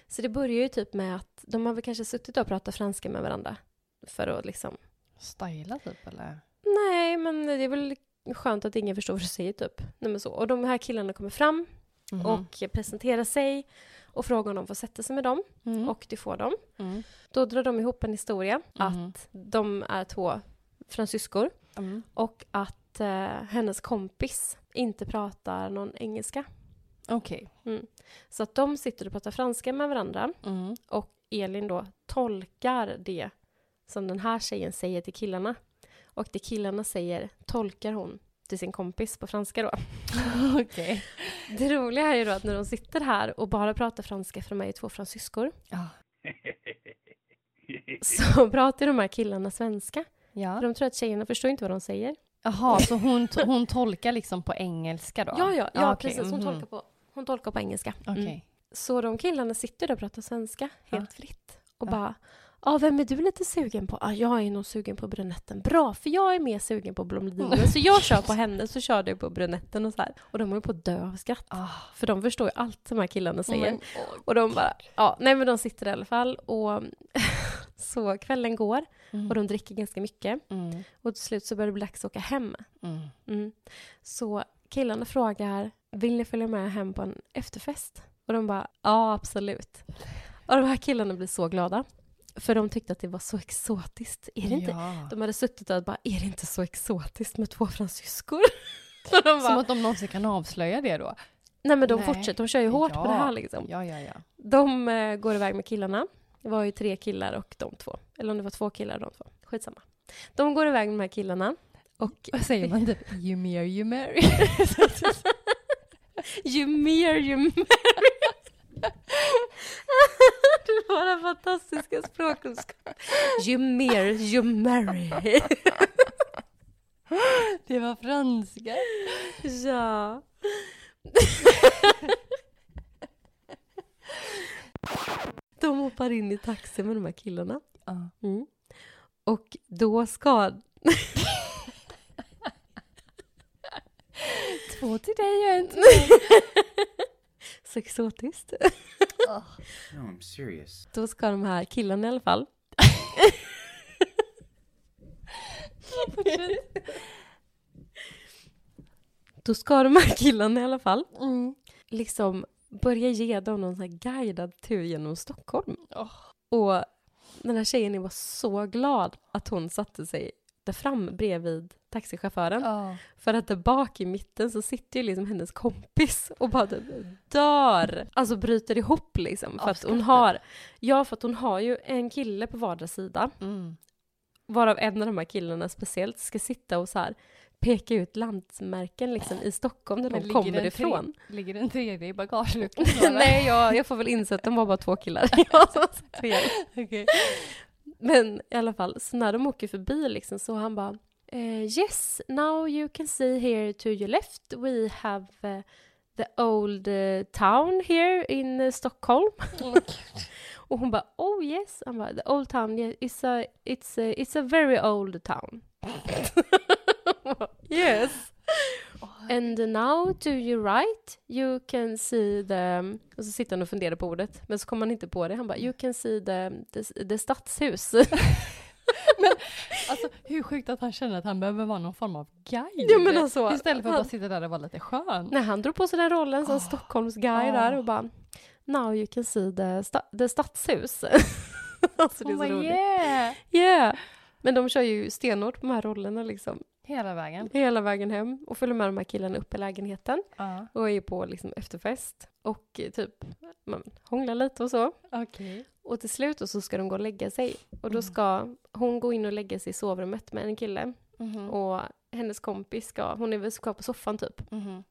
[SPEAKER 2] Så det börjar ju typ med att de har väl kanske suttit och pratat franska med varandra. För att liksom...
[SPEAKER 1] Styla typ eller?
[SPEAKER 2] Nej, men det är väl skönt att ingen förstår vad du säger typ. Nej, men så. Och de här killarna kommer fram
[SPEAKER 1] Mhm.
[SPEAKER 2] och presenterar sig och frågar om de får sätta sig med dem.
[SPEAKER 1] Mm.
[SPEAKER 2] Och det får de.
[SPEAKER 1] Mm.
[SPEAKER 2] Då drar de ihop en historia
[SPEAKER 1] Mhm.
[SPEAKER 2] att de är två fransyskor
[SPEAKER 1] Mm.
[SPEAKER 2] och att eh, hennes kompis inte pratar någon engelska.
[SPEAKER 1] Okej.
[SPEAKER 2] Så att de sitter och pratar franska med varandra
[SPEAKER 1] Mm.
[SPEAKER 2] och Elin då tolkar det som den här tjejen säger till killarna. Och det killarna säger tolkar hon till sin kompis på franska då.
[SPEAKER 1] Okej.
[SPEAKER 2] Det roliga är ju då att när de sitter här och bara pratar franska, för de är ju två fransyskor,
[SPEAKER 1] Ja.
[SPEAKER 2] så pratar de här killarna svenska. För
[SPEAKER 1] Ja.
[SPEAKER 2] de tror att tjejerna förstår inte vad de säger.
[SPEAKER 1] Jaha, så hon, hon tolkar liksom på engelska då?
[SPEAKER 2] Ja, ja, ja
[SPEAKER 1] okej,
[SPEAKER 2] precis. Hon,
[SPEAKER 1] mhm.
[SPEAKER 2] tolkar på, hon tolkar på engelska.
[SPEAKER 1] Okej.
[SPEAKER 2] Mm. Så de killarna sitter där och pratar svenska helt fritt. Och
[SPEAKER 1] Ja.
[SPEAKER 2] bara, ja, vem är du lite sugen på? Ja, jag är nog sugen på brunetten. Bra, för jag är mer sugen på blondinen. Så jag kör på henne, så kör du på brunetten och så här. Och de håller på att dö av skratt.
[SPEAKER 1] Ah.
[SPEAKER 2] För de förstår ju allt de här killarna säger.
[SPEAKER 1] Men-
[SPEAKER 2] Och de bara, ja, nej men de sitter i alla fall. Och så kvällen går
[SPEAKER 1] Mm.
[SPEAKER 2] och de dricker ganska mycket.
[SPEAKER 1] Mm.
[SPEAKER 2] Och till slut så börjar det bli dags att åka hem.
[SPEAKER 1] Mm.
[SPEAKER 2] Mm. Så killarna frågar, vill ni följa med hem på en efterfest? Och de bara, ja absolut. Och de här killarna blir så glada. För de tyckte att det var så exotiskt. Är det inte?
[SPEAKER 1] Ja.
[SPEAKER 2] De hade suttit där och bara, är det inte så exotiskt med två fransyskor? De
[SPEAKER 1] Som
[SPEAKER 2] bara,
[SPEAKER 1] att de någonsin kan avslöja det då?
[SPEAKER 2] nej men de
[SPEAKER 1] Nej.
[SPEAKER 2] fortsätter, de kör ju hårt på det här liksom.
[SPEAKER 1] Ja, ja, ja.
[SPEAKER 2] De eh, går iväg med killarna. Det var ju tre killar och de två. Eller om det var två killar och de två. Skitsamma. De går iväg med de här killarna. Och
[SPEAKER 1] Vad säger man typ? You mer, you marry.
[SPEAKER 2] ju mer ju mer. Du har en fantastiska språkkunskap. Ju mer ju marry.
[SPEAKER 1] det var franska.
[SPEAKER 2] Ja. De hoppar in i taxi med de här killarna. Mm. Och då ska...
[SPEAKER 1] Två till dig och en till
[SPEAKER 2] Så exotiskt.
[SPEAKER 8] No, I'm serious.
[SPEAKER 2] Då ska de här killarna i alla fall. Då ska de här killarna i alla fall
[SPEAKER 1] mm.
[SPEAKER 2] liksom börja ge dem någon sån här guidad tur genom Stockholm.
[SPEAKER 1] Åh.
[SPEAKER 2] Och den här tjejen var så glad att hon satte sig där fram bredvid taxichauffören.
[SPEAKER 1] Ja.
[SPEAKER 2] För att där bak i mitten så sitter ju liksom hennes kompis och bara typ dör. Alltså bryter ihop liksom. För att hon har, ja för att hon har ju en kille på vardera sida.
[SPEAKER 1] Mm.
[SPEAKER 2] Varav en av de här killarna speciellt ska sitta och så här peka ut landsmärken liksom i Stockholm där
[SPEAKER 1] Men
[SPEAKER 2] de kommer ifrån.
[SPEAKER 1] Tre, ligger det en tredje i bagageluckan?
[SPEAKER 2] Nej, jag, jag får väl inse att de var bara två killar. Jag Men i alla fall, så när de åker förbi liksom så han bara eh, Yes, now you can see here to your left we have eh, the old eh, town here in Stockholm. Och hon bara oh yes, han bara the old town yeah, it's a, it's a, it's a very old town. yes. And now to your right you can see the... Och så sitter han och funderar på ordet, men så kommer han inte på det. Han bara you can see the, the, the stadshus.
[SPEAKER 1] Alltså hur sjukt att han känner att han behöver vara någon form av guide.
[SPEAKER 2] Ja, men alltså,
[SPEAKER 1] Istället för att
[SPEAKER 2] han-
[SPEAKER 1] bara sitta där och vara lite skön.
[SPEAKER 2] Nej, han drog på sig den rollen som
[SPEAKER 1] Ah.
[SPEAKER 2] Stockholmsguide
[SPEAKER 1] Ah.
[SPEAKER 2] där och bara Now you can see the, sta- the stadshus. alltså det är
[SPEAKER 1] Oh
[SPEAKER 2] så
[SPEAKER 1] my
[SPEAKER 2] roligt.
[SPEAKER 1] yeah!
[SPEAKER 2] Yeah. Men de kör ju stenhårt på de här rollerna liksom.
[SPEAKER 1] Hela vägen.
[SPEAKER 2] Hela vägen hem och följer med de här killarna upp i lägenheten
[SPEAKER 1] Ja.
[SPEAKER 2] och är på liksom efterfest och eh, typ man hånglar lite och så.
[SPEAKER 1] Okej.
[SPEAKER 2] Och till slut och så ska de gå och lägga sig och då
[SPEAKER 1] Mm.
[SPEAKER 2] ska hon gå in och lägga sig i sovrummet med en kille
[SPEAKER 1] Mhm.
[SPEAKER 2] och hennes kompis ska, hon är väl kvar på soffan typ.
[SPEAKER 1] Mhm.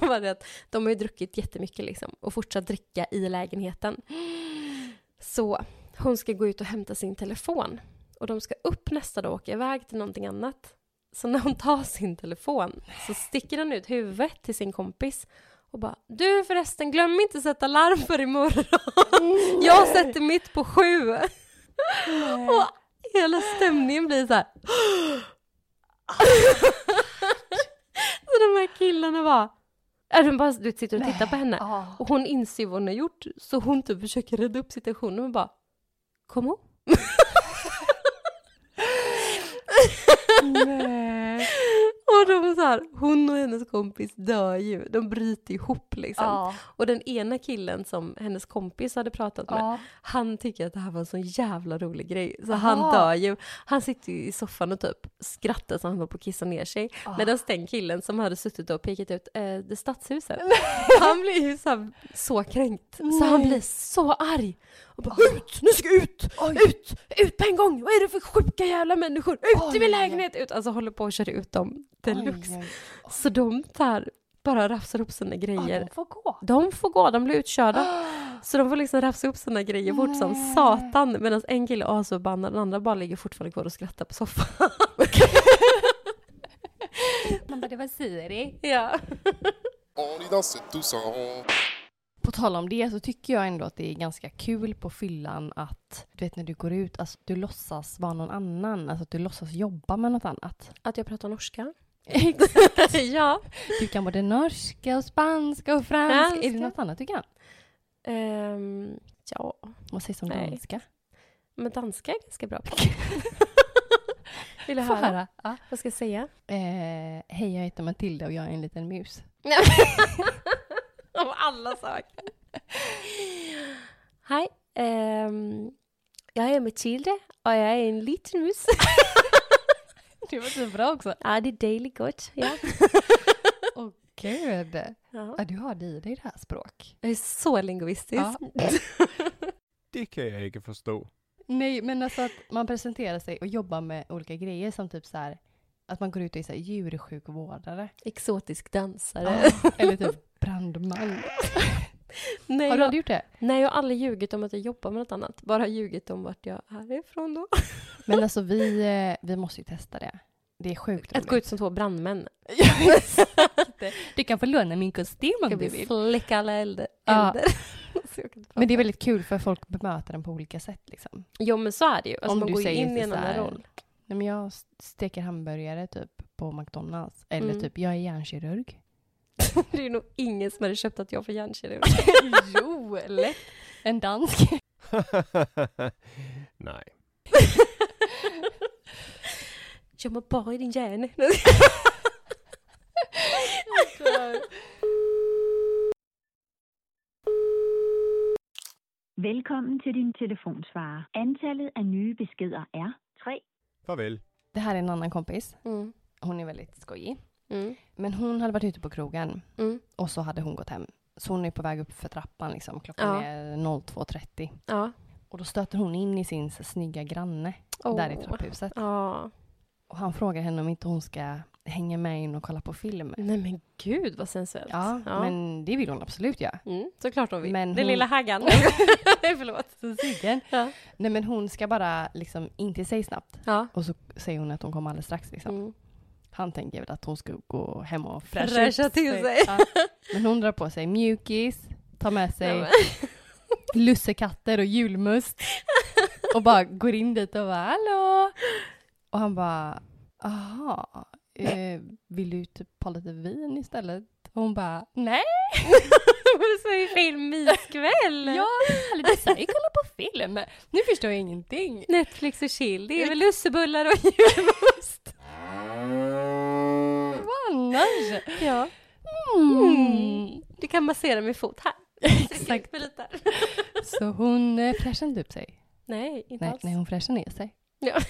[SPEAKER 2] var det att de har ju druckit jättemycket liksom och fortsatt dricka i lägenheten. Så hon ska gå ut och hämta sin telefon och de ska upp nästa dag och åka iväg till någonting annat. Så när hon tar sin telefon så sticker hon ut huvudet till sin kompis och bara Du förresten, glöm inte sätta larm för imorgon. Jag sätter mitt på sju. Och hela stämningen blir så här. så de här killarna bara, ja, de bara du sitter och tittar på henne. Och hon inser vad hon har gjort, så hon typ försöker rädda upp situationen och bara Kom hon?
[SPEAKER 1] Nej.
[SPEAKER 2] Och de så här, hon och hennes kompis dör ju, de bryter ihop liksom.
[SPEAKER 1] Ja.
[SPEAKER 2] Och den ena killen som hennes kompis hade pratat med,
[SPEAKER 1] Ja.
[SPEAKER 2] han tycker att det här var en sån jävla rolig grej. Så han
[SPEAKER 1] Aha.
[SPEAKER 2] dör ju. Han sitter ju i soffan och typ skrattar så han var på att kissa ner sig.
[SPEAKER 1] Ah.
[SPEAKER 2] Medan den killen som hade suttit och pekat ut eh, det stadshuset, han blir ju så, här, så kränkt. Så han
[SPEAKER 1] Nej.
[SPEAKER 2] blir så arg. Och bara ut, nu ska jag ut, ut, ut på en gång! Vad är det för sjuka jävla människor? Ut i min
[SPEAKER 1] Oj.
[SPEAKER 2] lägenhet! Ut! Alltså håller på att köra ut dem deluxe.
[SPEAKER 1] Oj, oj.
[SPEAKER 2] Så de tar, bara rafsar ihop sina
[SPEAKER 1] Ja,
[SPEAKER 2] grejer.
[SPEAKER 1] de får gå.
[SPEAKER 2] De får gå, de blir utkörda. Så de får liksom rafsa ihop sina grejer fort som satan medan en kille är asförbannad, den andra bara ligger fortfarande kvar och skrattar på soffan.
[SPEAKER 1] Man bara, det var Siri.
[SPEAKER 2] ja.
[SPEAKER 1] På tal om det så tycker jag ändå att det är ganska kul på fyllan att du vet när du går ut, alltså du låtsas vara någon annan, alltså att du låtsas jobba med något annat.
[SPEAKER 2] Att jag pratar norska.
[SPEAKER 1] Exakt.
[SPEAKER 2] ja.
[SPEAKER 1] Du kan både norska och spanska och franska. Är det
[SPEAKER 2] Franska.
[SPEAKER 1] något annat du kan?
[SPEAKER 2] Ehm, ja,
[SPEAKER 1] Vad sägs om
[SPEAKER 2] Nej.
[SPEAKER 1] danska?
[SPEAKER 2] men danska är ganska bra på. Vill du höra?
[SPEAKER 1] höra. Ja.
[SPEAKER 2] Vad ska jag säga?
[SPEAKER 1] Eh, hej, jag heter Matilda och jag är en liten mus.
[SPEAKER 2] Om alla saker. Hej, ehm, jag är Matilda och jag är en liten mus.
[SPEAKER 1] Det var så bra också.
[SPEAKER 2] ja, det är dejligt gott. Ja.
[SPEAKER 1] Åh gud.
[SPEAKER 2] Ja.
[SPEAKER 1] Ja, du har det i dig det här språk.
[SPEAKER 2] Jag är så linguistisk.
[SPEAKER 1] Ja.
[SPEAKER 9] Det kan jag inte förstå.
[SPEAKER 1] Nej, men alltså att man presenterar sig och jobbar med olika grejer som typ så här att man går ut och är så här djursjukvårdare.
[SPEAKER 2] Exotisk dansare.
[SPEAKER 1] Ja, eller typ brandman.
[SPEAKER 2] Nej,
[SPEAKER 1] Har du
[SPEAKER 2] jag,
[SPEAKER 1] aldrig gjort det?
[SPEAKER 2] nej, jag har aldrig ljugit om att jag jobbar med något annat. Bara ljugit om vart jag är ifrån då.
[SPEAKER 1] Men alltså vi, eh, vi måste ju testa det. Det är sjukt
[SPEAKER 2] Att gå ut som två brandmän.
[SPEAKER 1] Ja. Du kan få låna min kostym om du
[SPEAKER 2] vi
[SPEAKER 1] vill.
[SPEAKER 2] slicka alla eld-
[SPEAKER 1] Ja.
[SPEAKER 2] elder. Inte
[SPEAKER 1] Men det är väldigt kul för folk bemöter den på olika sätt liksom.
[SPEAKER 2] Jo men så är det ju. Alltså,
[SPEAKER 1] Om
[SPEAKER 2] man
[SPEAKER 1] du
[SPEAKER 2] går
[SPEAKER 1] säger
[SPEAKER 2] in i en annan roll.
[SPEAKER 1] Nej men jag steker hamburgare typ på McDonalds. Eller
[SPEAKER 2] Mm.
[SPEAKER 1] typ jag är hjärnkirurg.
[SPEAKER 2] Det är nog ingen som hade köpt att jag får hjärnkirurg.
[SPEAKER 1] jo, lätt. En dansk.
[SPEAKER 9] Nej.
[SPEAKER 2] Jag mår bara i din hjärna.
[SPEAKER 3] Velkommen til din telefonsvarer. Antallet af nye beskeder er 3.
[SPEAKER 9] Farvel.
[SPEAKER 1] Det här är en annan kompis.
[SPEAKER 2] Mm.
[SPEAKER 1] Hon är väldigt skojig.
[SPEAKER 2] Mm.
[SPEAKER 1] Men hon hade varit ute på krogen
[SPEAKER 2] Mm.
[SPEAKER 1] och så hade hon gått hem. Så hon är på väg upp för trappan liksom. Klockan
[SPEAKER 2] Ja.
[SPEAKER 1] är 02.30.
[SPEAKER 2] Ja.
[SPEAKER 1] Och då stöter hon in i sin snygga granne där i trapphuset.
[SPEAKER 2] Ja.
[SPEAKER 1] Och han frågar henne om inte hon ska hänga med in och kolla på film.
[SPEAKER 2] Nej men gud vad sensuellt.
[SPEAKER 1] Ja, men det vill hon absolut göra.
[SPEAKER 2] Mm, såklart hon vill.
[SPEAKER 1] Men
[SPEAKER 2] Den
[SPEAKER 1] hon-
[SPEAKER 2] lilla haggan. Förlåt.
[SPEAKER 1] Så sugen.
[SPEAKER 2] Ja.
[SPEAKER 1] Nej men hon ska bara liksom in till sig snabbt.
[SPEAKER 2] Ja.
[SPEAKER 1] Och så säger hon att hon kommer alldeles strax liksom.
[SPEAKER 2] Mm.
[SPEAKER 1] Han tänker väl att hon ska gå hem och fräscha,
[SPEAKER 2] Fräscha till sig.
[SPEAKER 1] Ja. Men hon drar på sig mjukis, tar med sig
[SPEAKER 2] Nej,
[SPEAKER 1] lussekatter och julmust och bara går in dit och bara hallå. Och han bara, aha, eh, vill du typ ha lite vin istället? Och hon bara, nej.
[SPEAKER 2] men så är film myskväll.
[SPEAKER 1] Ja, eller det säger kolla på film. Nu förstår jag ingenting.
[SPEAKER 2] Netflix och chill. Det är väl lussebullar och julmust.
[SPEAKER 1] Vad annars?
[SPEAKER 2] Ja.
[SPEAKER 1] Mm.
[SPEAKER 2] Du kan massera min fot här.
[SPEAKER 1] Exakt.
[SPEAKER 2] Med lite.
[SPEAKER 1] Så hon eh, fräschar inte upp sig.
[SPEAKER 2] Nej, inte
[SPEAKER 1] Nej,
[SPEAKER 2] alls.
[SPEAKER 1] nej, hon fräschar ner sig.
[SPEAKER 2] Ja.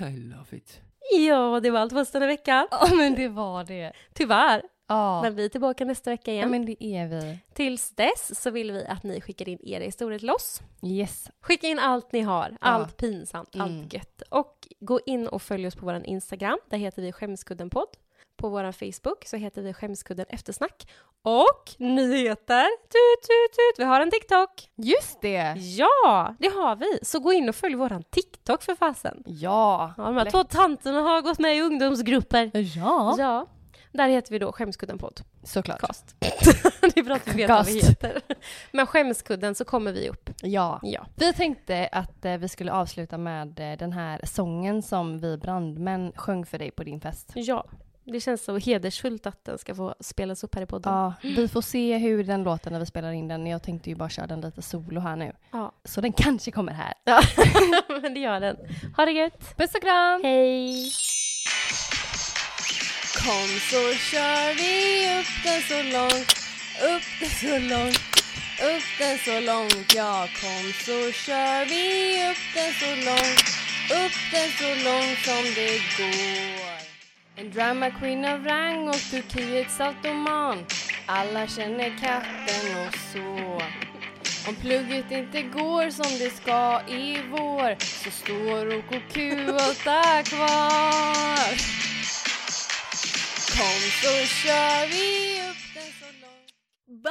[SPEAKER 6] I love it.
[SPEAKER 2] Ja, det var allt för oss denna vecka.
[SPEAKER 1] Ja, men det var det.
[SPEAKER 2] Tyvärr.
[SPEAKER 1] Ja,
[SPEAKER 2] Men vi är tillbaka nästa vecka
[SPEAKER 1] ja
[SPEAKER 2] igen.
[SPEAKER 1] men det är vi.
[SPEAKER 2] Tills dess så vill vi att ni skickar in era historier till oss.
[SPEAKER 1] Yes.
[SPEAKER 2] Skicka in allt ni har, allt pinsamt,
[SPEAKER 1] Mm.
[SPEAKER 2] allt gött. Och gå in och följ oss på vår Instagram, där heter vi Skämskudden-podd. På vår Facebook så heter vi Skämskudden Eftersnack. Och nyheter, tut tut tut, vi har en TikTok.
[SPEAKER 1] Just det!
[SPEAKER 2] Ja, det har vi. Så gå in och följ våran TikTok för fasen.
[SPEAKER 1] Ja.
[SPEAKER 2] Ja, de här två tanterna har gått med i ungdomsgrupper.
[SPEAKER 1] Ja.
[SPEAKER 2] Ja, där heter vi då Skämskudden-podd.
[SPEAKER 1] Såklart.
[SPEAKER 2] Cast. det är bra att vi vet vad vi heter. Men Skämskudden så kommer vi upp.
[SPEAKER 1] Ja.
[SPEAKER 2] Ja.
[SPEAKER 1] Vi tänkte att eh, vi skulle avsluta med eh, den här sången som vi brandmän sjöng för dig på din fest.
[SPEAKER 2] Ja, det känns så hedersfullt att den ska få spelas upp här i podden.
[SPEAKER 1] Ja, vi får se hur den låter när vi spelar in den. Jag tänkte ju bara köra den lite solo här nu.
[SPEAKER 2] Ja.
[SPEAKER 1] Så den kanske kommer här.
[SPEAKER 2] Ja, men det gör den. Ha det gött!
[SPEAKER 1] Puss och kram!
[SPEAKER 2] Hej!
[SPEAKER 1] Kom så kör vi upp den så långt, upp den så långt, upp den så långt. Ja, kom så kör vi upp den så långt, upp den så långt som det går. En drama queen av rang och Turkiets automan. Alla känner katten och så. Om plugget inte går som det ska i vår så står OKQ åtta kvar. Kom så kör vi upp den så långt...